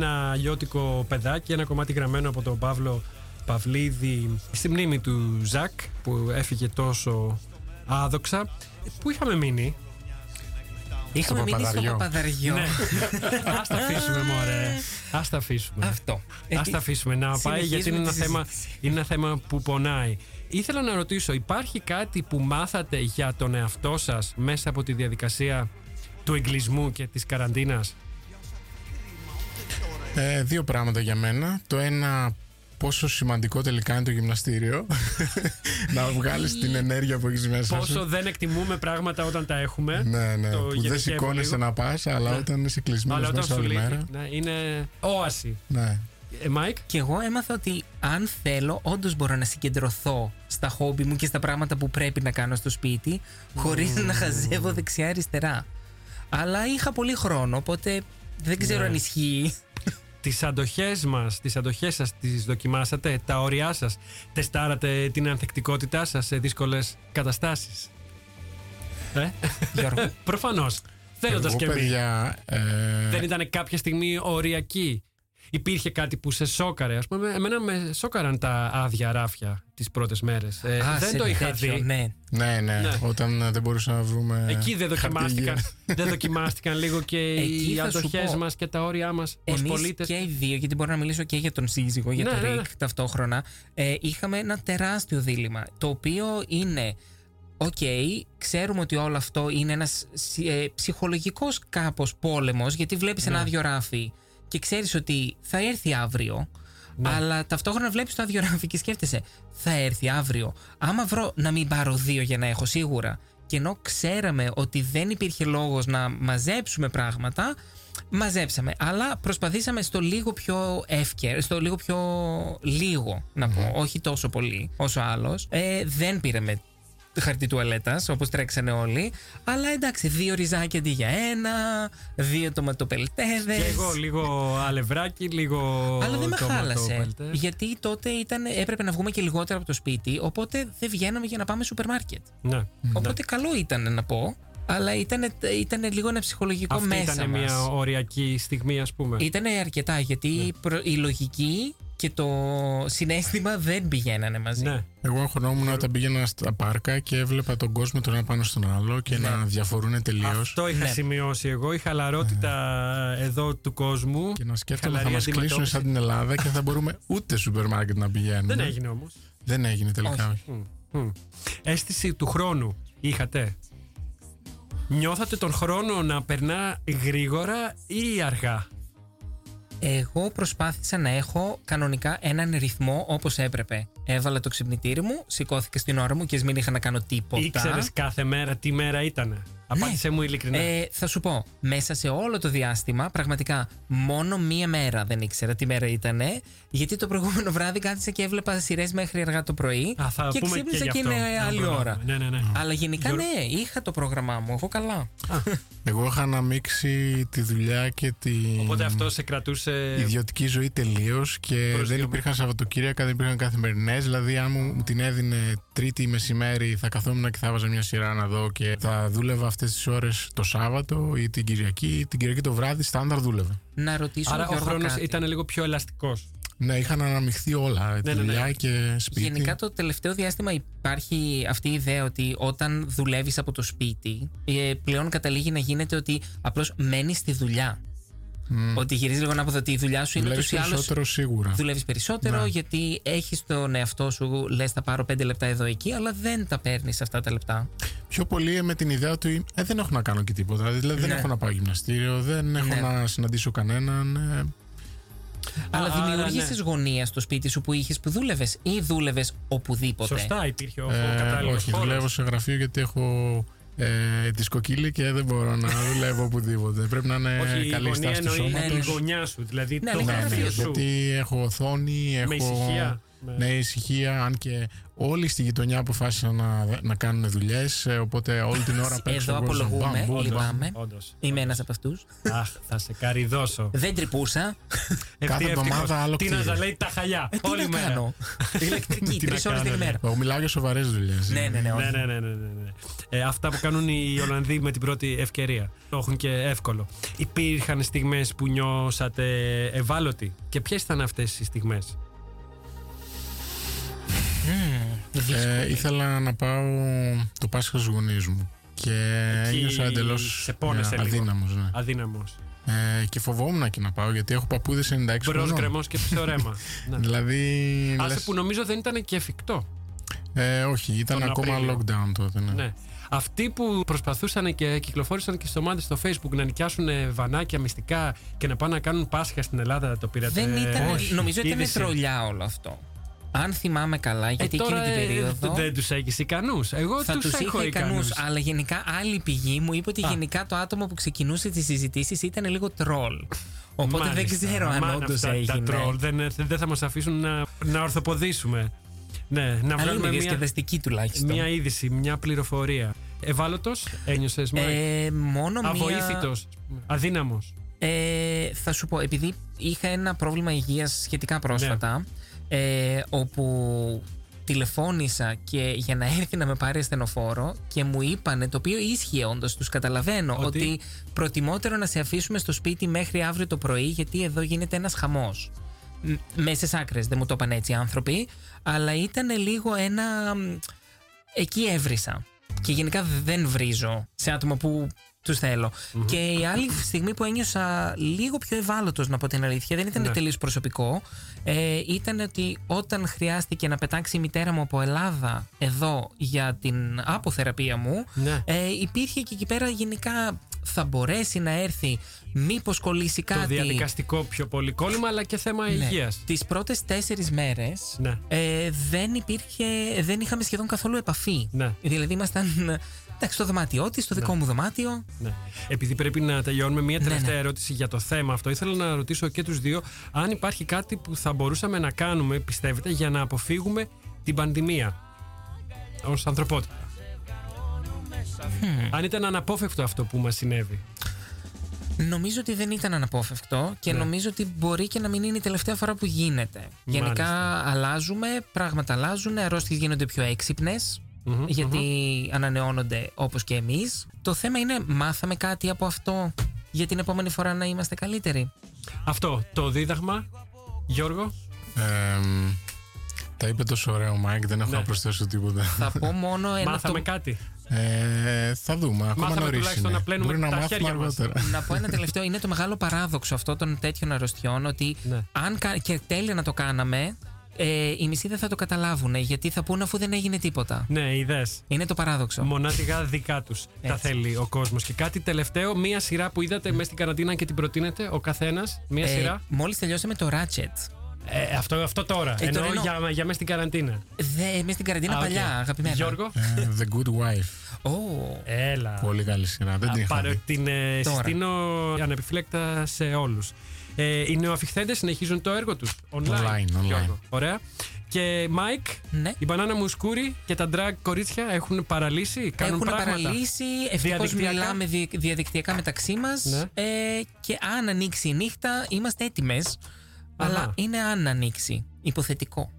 Ένα γιώτικο παιδάκι, ένα κομμάτι γραμμένο από τον Παύλο Παυλίδη στη μνήμη του Ζακ που έφυγε τόσο άδοξα. Πού είχαμε μείνει, Είχαμε Στο μείνει στο Παπαδαριό. παπαδαριό. Ναι. Α τα αφήσουμε, μωρέ. Α τα αφήσουμε. Αυτό. Α τα αφήσουμε να πάει γιατί είναι ένα, συνεχίζουμε τη θέμα, συζήτηση. είναι ένα θέμα που πονάει. Ήθελα να ρωτήσω, υπάρχει κάτι που μάθατε για τον εαυτό σας μέσα από τη διαδικασία του εγκλισμού και της καραντίνας; Ε, δύο πράγματα για μένα. Το ένα, πόσο σημαντικό τελικά είναι το γυμναστήριο. να βγάλεις την ενέργεια που έχεις μέσα Πόσο σου. δεν εκτιμούμε πράγματα όταν τα έχουμε. Ναι, ναι. Το που δεν γενικεύω σηκώνεσαι λίγο. να πας, αλλά Ναι. όταν είσαι Αλλά κλεισμένος όταν μέσα σου όλη λείπει, μέρα. ναι, είναι όαση. Ναι. Ε, Μάικ, Και εγώ έμαθα ότι αν θέλω, όντως μπορώ να συγκεντρωθώ στα χόμπι μου και στα πράγματα που πρέπει να κάνω στο σπίτι, χωρίς να χαζεύω δεξιά-αριστερά. Αλλά είχα πολύ χρόνο, οπότε δεν ξέρω Ναι. αν ισχύει. Τις αντοχές μας, τις αντοχές σας τις δοκιμάσατε, τα όρια σας, τεστάρατε την ανθεκτικότητά σας σε δύσκολες καταστάσεις. Ε, Γιώργο. προφανώς. Θέλοντας Εγώ, και εμείς. παιδιά, ε, Δεν ήταν κάποια στιγμή οριακή. Υπήρχε κάτι που σε σώκαρε. Ας πούμε, εμένα με σώκαραν τα άδεια ράφια τις πρώτες μέρες. Ε, Α, δεν σε το είχα τέτοιο, δει. Ναι. ναι, ναι, Ναι. Όταν ε, δεν μπορούσαμε να βρούμε. Εκεί δεν δοκιμάστηκαν, χαρτί δεν δοκιμάστηκαν λίγο και Εκεί οι θα σου αντοχές πω. μας και τα όρια μας ως Εμείς πολίτες. και οι δύο, γιατί μπορώ να μιλήσω και για τον σύζυγο, για Ναι, τον ναι, ναι. Ρικ ταυτόχρονα, ε, είχαμε ένα τεράστιο δίλημμα. Το οποίο είναι, οκ, ξέρουμε ότι όλο αυτό είναι ένας ε, ψυχολογικός κάπως πόλεμος, γιατί βλέπεις ένα Ναι. άδειο ράφι και ξέρεις ότι θα έρθει αύριο, Ναι. αλλά ταυτόχρονα βλέπεις το άδειο ράφι και σκέφτεσαι, θα έρθει αύριο. Άμα βρω να μην πάρω δύο για να έχω σίγουρα, και ενώ ξέραμε ότι δεν υπήρχε λόγος να μαζέψουμε πράγματα, μαζέψαμε. Αλλά προσπαθήσαμε στο λίγο πιο εύκαιρο, στο λίγο πιο λίγο να πω, όχι τόσο πολύ όσο άλλος. Ε, δεν πήραμε χαρτί τουαλέτας όπως τρέξανε όλοι, αλλά εντάξει, δύο ριζάκια αντί για ένα, δύο τοματοπελτέδες. Και εγώ λίγο αλευράκι, λίγο. Αλλά δεν με χάλασε. τοματοπέλτε. Γιατί τότε ήταν, έπρεπε να βγούμε και λιγότερο από το σπίτι, οπότε δεν βγαίναμε για να πάμε σούπερ μάρκετ. Ναι. Οπότε καλό ήταν να πω, αλλά ήταν, ήταν λίγο ένα ψυχολογικό Αυτή μέσα ήταν μας. μια οριακή στιγμή, ας πούμε. Ήταν αρκετά, γιατί προ- η λογική και το συνέστημα δεν πηγαίνανε μαζί. Ναι. Εγώ αγχωνόμουν όταν πήγαινα στα πάρκα και έβλεπα τον κόσμο τον ένα πάνω στον άλλο και να διαφορούν τελείως. Αυτό είχα Ναι. σημειώσει εγώ. Η χαλαρότητα εδώ του κόσμου. Και να σκέφτομαι θα χαλαρή μα κλείσουν αντιμετώπιση. σαν την Ελλάδα και θα μπορούμε ούτε σούπερ μάρκετ να πηγαίνουμε. Δεν έγινε όμως. Δεν έγινε τελικά. Όχι. όχι. Αίσθηση του χρόνου είχατε; Νιώθατε τον χρόνο να περνά γρήγορα ή αργά; Εγώ προσπάθησα να έχω κανονικά έναν ρυθμό όπως έπρεπε. Έβαλα το ξυπνητήρι μου, σηκώθηκα στην ώρα μου και ας μην είχα να κάνω τίποτα. Ήξερες κάθε μέρα τι μέρα ήταν. Απάντησε μου ειλικρινά. Ε, θα σου πω, μέσα σε όλο το διάστημα, πραγματικά μόνο μία μέρα δεν ήξερα τι μέρα ήταν. Γιατί το προηγούμενο βράδυ κάθισα και έβλεπα σειρές μέχρι αργά το πρωί. Α, θα και πούμε και ξύπνησα γι' και αυτό. είναι Να άλλη προλάβουμε. ώρα. Ναι, ναι, ναι. Αλλά γενικά Γιώργο- ναι, είχα το πρόγραμμά μου. Εγώ καλά. Εγώ είχα αναμίξει τη δουλειά και τη Οπότε αυτό σε κρατούσε. ιδιωτική ζωή τελείως και Προς δεν δύο υπήρχαν Σαββατοκύριακα, δεν υπήρχαν καθημερινές. Δηλαδή, αν μου μου την έδινε Τρίτη μεσημέρι, θα καθόμουν και θα βάζα μια σειρά να δω και θα δούλευα αυτές τις ώρες το Σάββατο ή την Κυριακή. Την Κυριακή το βράδυ, στάνταρ δούλευα. Να ρωτήσω Άρα ο Γιώργο, χρόνος κάτι. ήταν λίγο πιο ελαστικός. Ναι, είχαν αναμειχθεί όλα. Ναι, τη ναι, ναι. δουλειά και σπίτι. Γενικά το τελευταίο διάστημα υπάρχει αυτή η ιδέα ότι όταν δουλεύεις από το σπίτι ε, πλέον καταλήγει να γίνεται ότι απλώς μένεις στη δουλειά. Ότι γυρίζει λίγο να πω ότι η δουλειά σου είναι Δουλεύεις ούτως ή άλλως περισσότερο σίγουρα. δουλεύεις περισσότερο Ναι. γιατί έχεις τον εαυτό σου, λες, θα πάρω πέντε λεπτά εδώ εκεί, αλλά δεν τα παίρνεις αυτά τα λεπτά. Πιο πολύ με την ιδέα του ε, δεν έχω να κάνω και τίποτα. Δηλαδή δεν Ναι. έχω να πάω γυμναστήριο, δεν έχω Ναι. να συναντήσω κανέναν. ε, αλλά άρα, δημιούργησε ναι. γωνία στο σπίτι σου που είχες που δούλευες ή δούλευες οπουδήποτε. Σωστά, υπήρχε ο, ο Ε, κατάλληλος όχι, δουλεύω σε γραφείο γιατί έχω ε, τη σκοκύλη και δεν μπορώ να δουλεύω οπουδήποτε. Πρέπει να είναι Όχι, η καλή γωνία στάση του εννοεί σώματος. η γωνιά σου. Δηλαδή Ναι, το ναι, Ναι, γραφείο ναι, σου. γιατί έχω οθόνη, έχω. Με ησυχία. Με- Ναι, ησυχία, αν και όλοι στη γειτονιά αποφάσισαν να, να κάνουν δουλειές. Οπότε όλη την ώρα παίξω. Εδώ εγώ στον απολογούμε, μπαμ, μπαμ, λυπάμαι. Όντως. Είμαι ένας από αυτούς. Αχ, θα σε καριδώσω. Δεν τρυπούσα. Ευτυχώς. εβδομάδα άλλο Τι να κτίριο. ζαλέει τα χαλιά. Ε, τι Όλη να μέρα. κάνω. Ηλεκτρική, Τι να τρεις ώρες την κάνω, ναι. ημέρα. Εγώ μιλάω για σοβαρές δουλειές. Ναι, ναι, ναι. όχι. Ναι, ναι, ναι, ναι, ναι, ναι. Ε, αυτά που κάνουν οι Ολλανδοί με την πρώτη ευκαιρία. Το έχουν και εύκολο. Υπήρχαν στιγμές που νιώσατε ευάλωτοι; Και ποιες ήταν αυτές οι στιγμές; Ε, ήθελα να πάω το Πάσχα στους γονείς μου. Και Εκεί ένιωσα εντελώς σε πόνεσε λίγο. αδύναμος. Ναι. Αδύναμος. Ε, και φοβόμουν και να πάω γιατί έχω παππούδες 96 Μπρος χρονών. γκρεμός και ψωρέμα. ναι. Δηλαδή. Άσε λες- που νομίζω δεν ήταν και εφικτό. ε, όχι, ήταν Τον ακόμα Απρίλιο. lockdown τότε. Ναι. Ναι. Αυτοί που προσπαθούσαν και κυκλοφόρησαν και στι ομάδε στο Facebook να νοικιάσουν ε, βανάκια μυστικά και να πάνε να κάνουν Πάσχα στην Ελλάδα, το πήρατε; Δεν ήταν. όχι. Νομίζω ότι ήταν Είδηση. τρολιά όλο αυτό. Αν θυμάμαι καλά, Ε, γιατί τώρα, εκείνη την ε, περίοδο. δεν τους έχεις ικανούς. Εγώ θα τους τους έχω είχε ικανούς. ικανούς. Αλλά γενικά άλλη πηγή μου είπε ότι Α. γενικά το άτομο που ξεκινούσε τις συζητήσεις ήταν λίγο τρολ. Οπότε δεν ξέρω αν όντως έγινε. Τα τρόλ δεν, δεν θα μας αφήσουν να, να ορθοποδήσουμε. Ναι, να Αλλά βγάλουμε είναι μια, διασκεδαστική τουλάχιστον. μια είδηση, μια πληροφορία. Ευάλωτος, ένιωσες Ε, μόνο μία. Αβοήθητος, αδύναμος. Ε, θα σου πω, επειδή είχα ένα πρόβλημα υγείας σχετικά πρόσφατα, ε, όπου τηλεφώνησα και για να έρθει να με πάρει ασθενοφόρο και μου είπανε, το οποίο ίσχυε όντως, τους καταλαβαίνω, Ότι; ότι, προτιμότερο να σε αφήσουμε στο σπίτι μέχρι αύριο το πρωί γιατί εδώ γίνεται ένας χαμός. Μέσε άκρες, δεν μου το είπαν έτσι οι άνθρωποι, αλλά ήταν λίγο ένα... μ, Εκεί έβρισα. Και γενικά δεν βρίζω σε άτομα που τους θελω Και η άλλη στιγμή που ένιωσα λίγο πιο ευάλωτος, να πω την αλήθεια, δεν ήταν Ναι. τελείως προσωπικό. Ε, ήταν ότι όταν χρειάστηκε να πετάξει η μητέρα μου από Ελλάδα εδώ για την αποθεραπεία μου, Ναι. ε, υπήρχε και εκεί πέρα γενικά θα μπορέσει να έρθει, μήπως κολλήσει κάτι. Το διαδικαστικό πιο πολύ κόλλημα, αλλά και θέμα Ναι. υγείας. Τις πρώτες τέσσερις μέρες Ναι. ε, δεν υπήρχε, δεν είχαμε σχεδόν καθόλου επαφή. Ναι. Δηλαδή ήμασταν εντάξει, στο δωμάτιό της, στο δικό μου δωμάτιο. Ναι. Επειδή πρέπει να τελειώνουμε, μία Ναι, τελευταία ναι. ερώτηση για το θέμα αυτό. Ήθελα να ρωτήσω και τους δύο αν υπάρχει κάτι που θα μπορούσαμε να κάνουμε, πιστεύετε, για να αποφύγουμε την πανδημία ως ανθρωπότητα. Αν ήταν αναπόφευκτο αυτό που μας συνέβη. Νομίζω ότι δεν ήταν αναπόφευκτο και Ναι. νομίζω ότι μπορεί και να μην είναι η τελευταία φορά που γίνεται. Γενικά αλλάζουμε, πράγματα αλλάζουν, αρρώστιες γίνονται πιο έξυπνες, Μμμ, γιατί ανανεώνονται όπως και εμείς. Το θέμα είναι μάθαμε κάτι από αυτό για την επόμενη φορά να είμαστε καλύτεροι; Αυτό το δίδαγμα, Γιώργο. Ε, μ, τα είπε τόσο ωραίο ο Μάικ, δεν έχω Ναι. να προσθέσω τίποτα. Θα πω μόνο ένα Μάθαμε το- κάτι. Ε, θα δούμε. Ακόμα Μάθαμε νωρίς τουλάχιστον είναι. να πλένουμε Μπορεί να τα μάθουμε χέρια μας. αργότερα. να πω ένα τελευταίο. Είναι το μεγάλο παράδοξο αυτό των τέτοιων αρρωστιών ότι Ναι. αν κα- και τέλεια να το κάναμε, ε, οι μισοί δεν θα το καταλάβουν γιατί θα πούνε αφού δεν έγινε τίποτα. Ναι, ιδέες. Είναι το παράδοξο. Μονάτικα δικά τους τα Έτσι. θέλει ο κόσμος. Και κάτι τελευταίο, μία σειρά που είδατε μέσα στην καραντίνα και την προτείνετε ο καθένας. Μία Ε, σειρά; Μόλις τελειώσαμε το Ratchet. Ε, αυτό, αυτό τώρα. Ε, εννοώ τώρα εννοώ. για, για μέσα στην καραντίνα. Δε, μες στην καραντίνα Α, οκ. παλιά, αγαπημένα. Γιώργο; Ε, The Good Wife. Ω, Έλα. Πολύ καλή σειρά. Δεν την Α, είχα πάρε- δει. την ε, Τώρα. συστήνω ανεπιφύλακτα σε όλους. Ε, οι νεοαφιχθέντες συνεχίζουν το έργο τους. Online. Online, online. Γιώργο. Ωραία. Και Μάικ, ναι. η Μπανάνα Μούσχουρη και τα drag κορίτσια έχουν παραλύσει. Κάνουν Έχουν πράγματα. παραλύσει. Ευτυχώς Διαδικτυακά. μιλάμε δι- διαδικτυακά μεταξύ μας. Ναι. Ε, και αν ανοίξει η νύχτα, είμαστε έτοιμες. Αλλά είναι αν ανοίξει. Υποθετικό.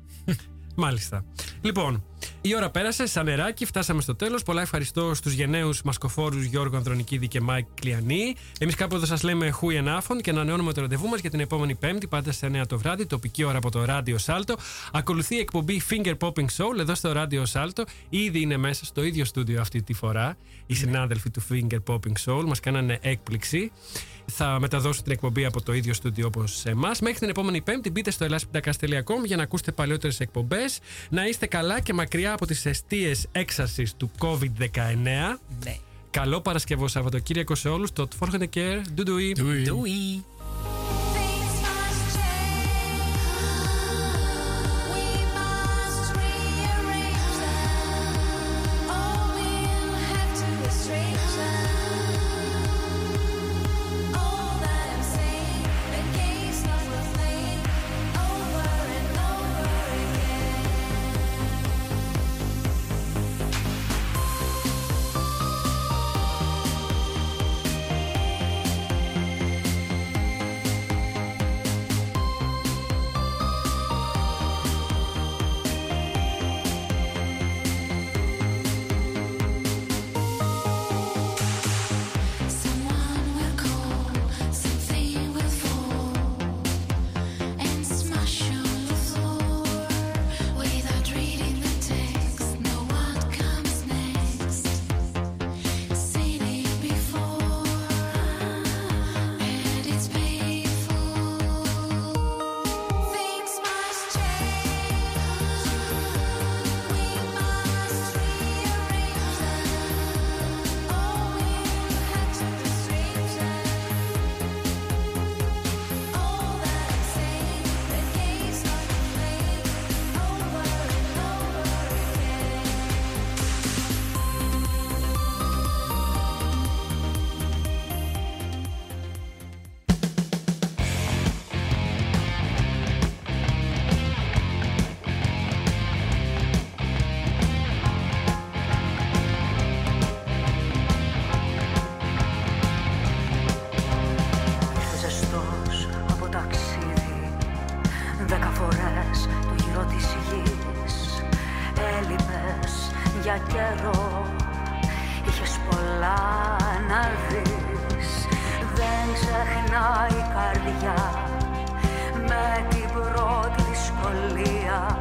Μάλιστα. Λοιπόν, η ώρα πέρασε σαν νεράκι, φτάσαμε στο τέλος. Πολλά ευχαριστώ στους γενναίους μασκοφόρους Γιώργο Ανδρονικίδη και Μάικ Κλιανή. Εμείς κάπου εδώ σας λέμε goeienavond και ανανεώνουμε το ραντεβού μας για την επόμενη Πέμπτη, πάντα σε 9 το βράδυ, τοπική ώρα από το ράδιο Σάλτο. Ακολουθεί η εκπομπή Finger Popping Soul εδώ στο ράδιο Σάλτο. Ήδη είναι μέσα στο ίδιο στούντιο αυτή τη φορά. Οι συνάδελφοι του Finger Popping Soul μας κάνανε έκπληξη. Θα μεταδώσω την εκπομπή από το ίδιο στούντιο όπως εμάς. Μέχρι την επόμενη Πέμπτη μπείτε στο elaspidacast.com για να ακούσετε παλιότερε εκπομπές. Να είστε καλά και μακριά από τις αιστείες έξαρση του COVID-19. Ναι. Καλό Παρασκευό Σαββατοκύριακο σε όλους. Το Tforhende Care. Ντουντουι. Ξεχνάει η καρδιά Με την πρώτη δυσκολία.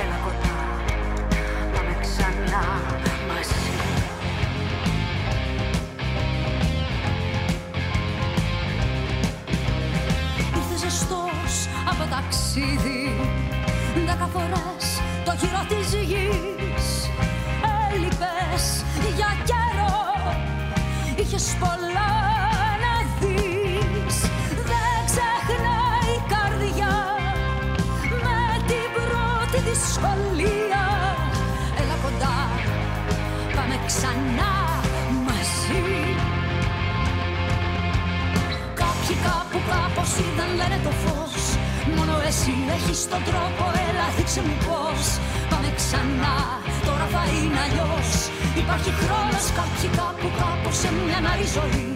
Έλα κοντά, πάμε ξανά μαζί. Ήρθε ζεστός από ταξίδι Δέκα φορές το γύρο της γης. Έλειπες για καιρό Είχες πολλά είδαν λένε το φως. Μόνο εσύ έχεις τον τρόπο, έλα δείξε μου πώς. Πάμε ξανά, τώρα θα είναι αλλιώς. Υπάρχει χρόνος κάποιοι κάπου κάπως σε μια άλλη ζωή.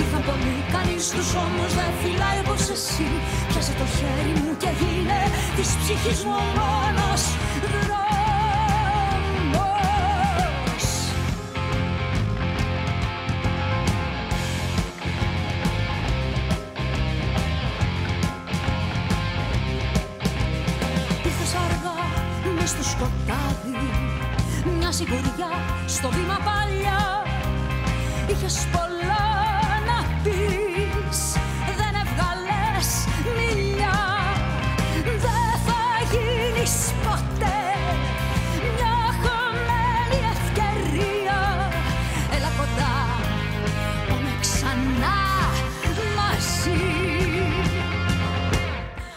Ήρθαν πολλοί, κανείς τους όμως δεν φυλάει όπως εσύ. Πιάσε το χέρι μου και γίνε της ψυχής μου ο μόνος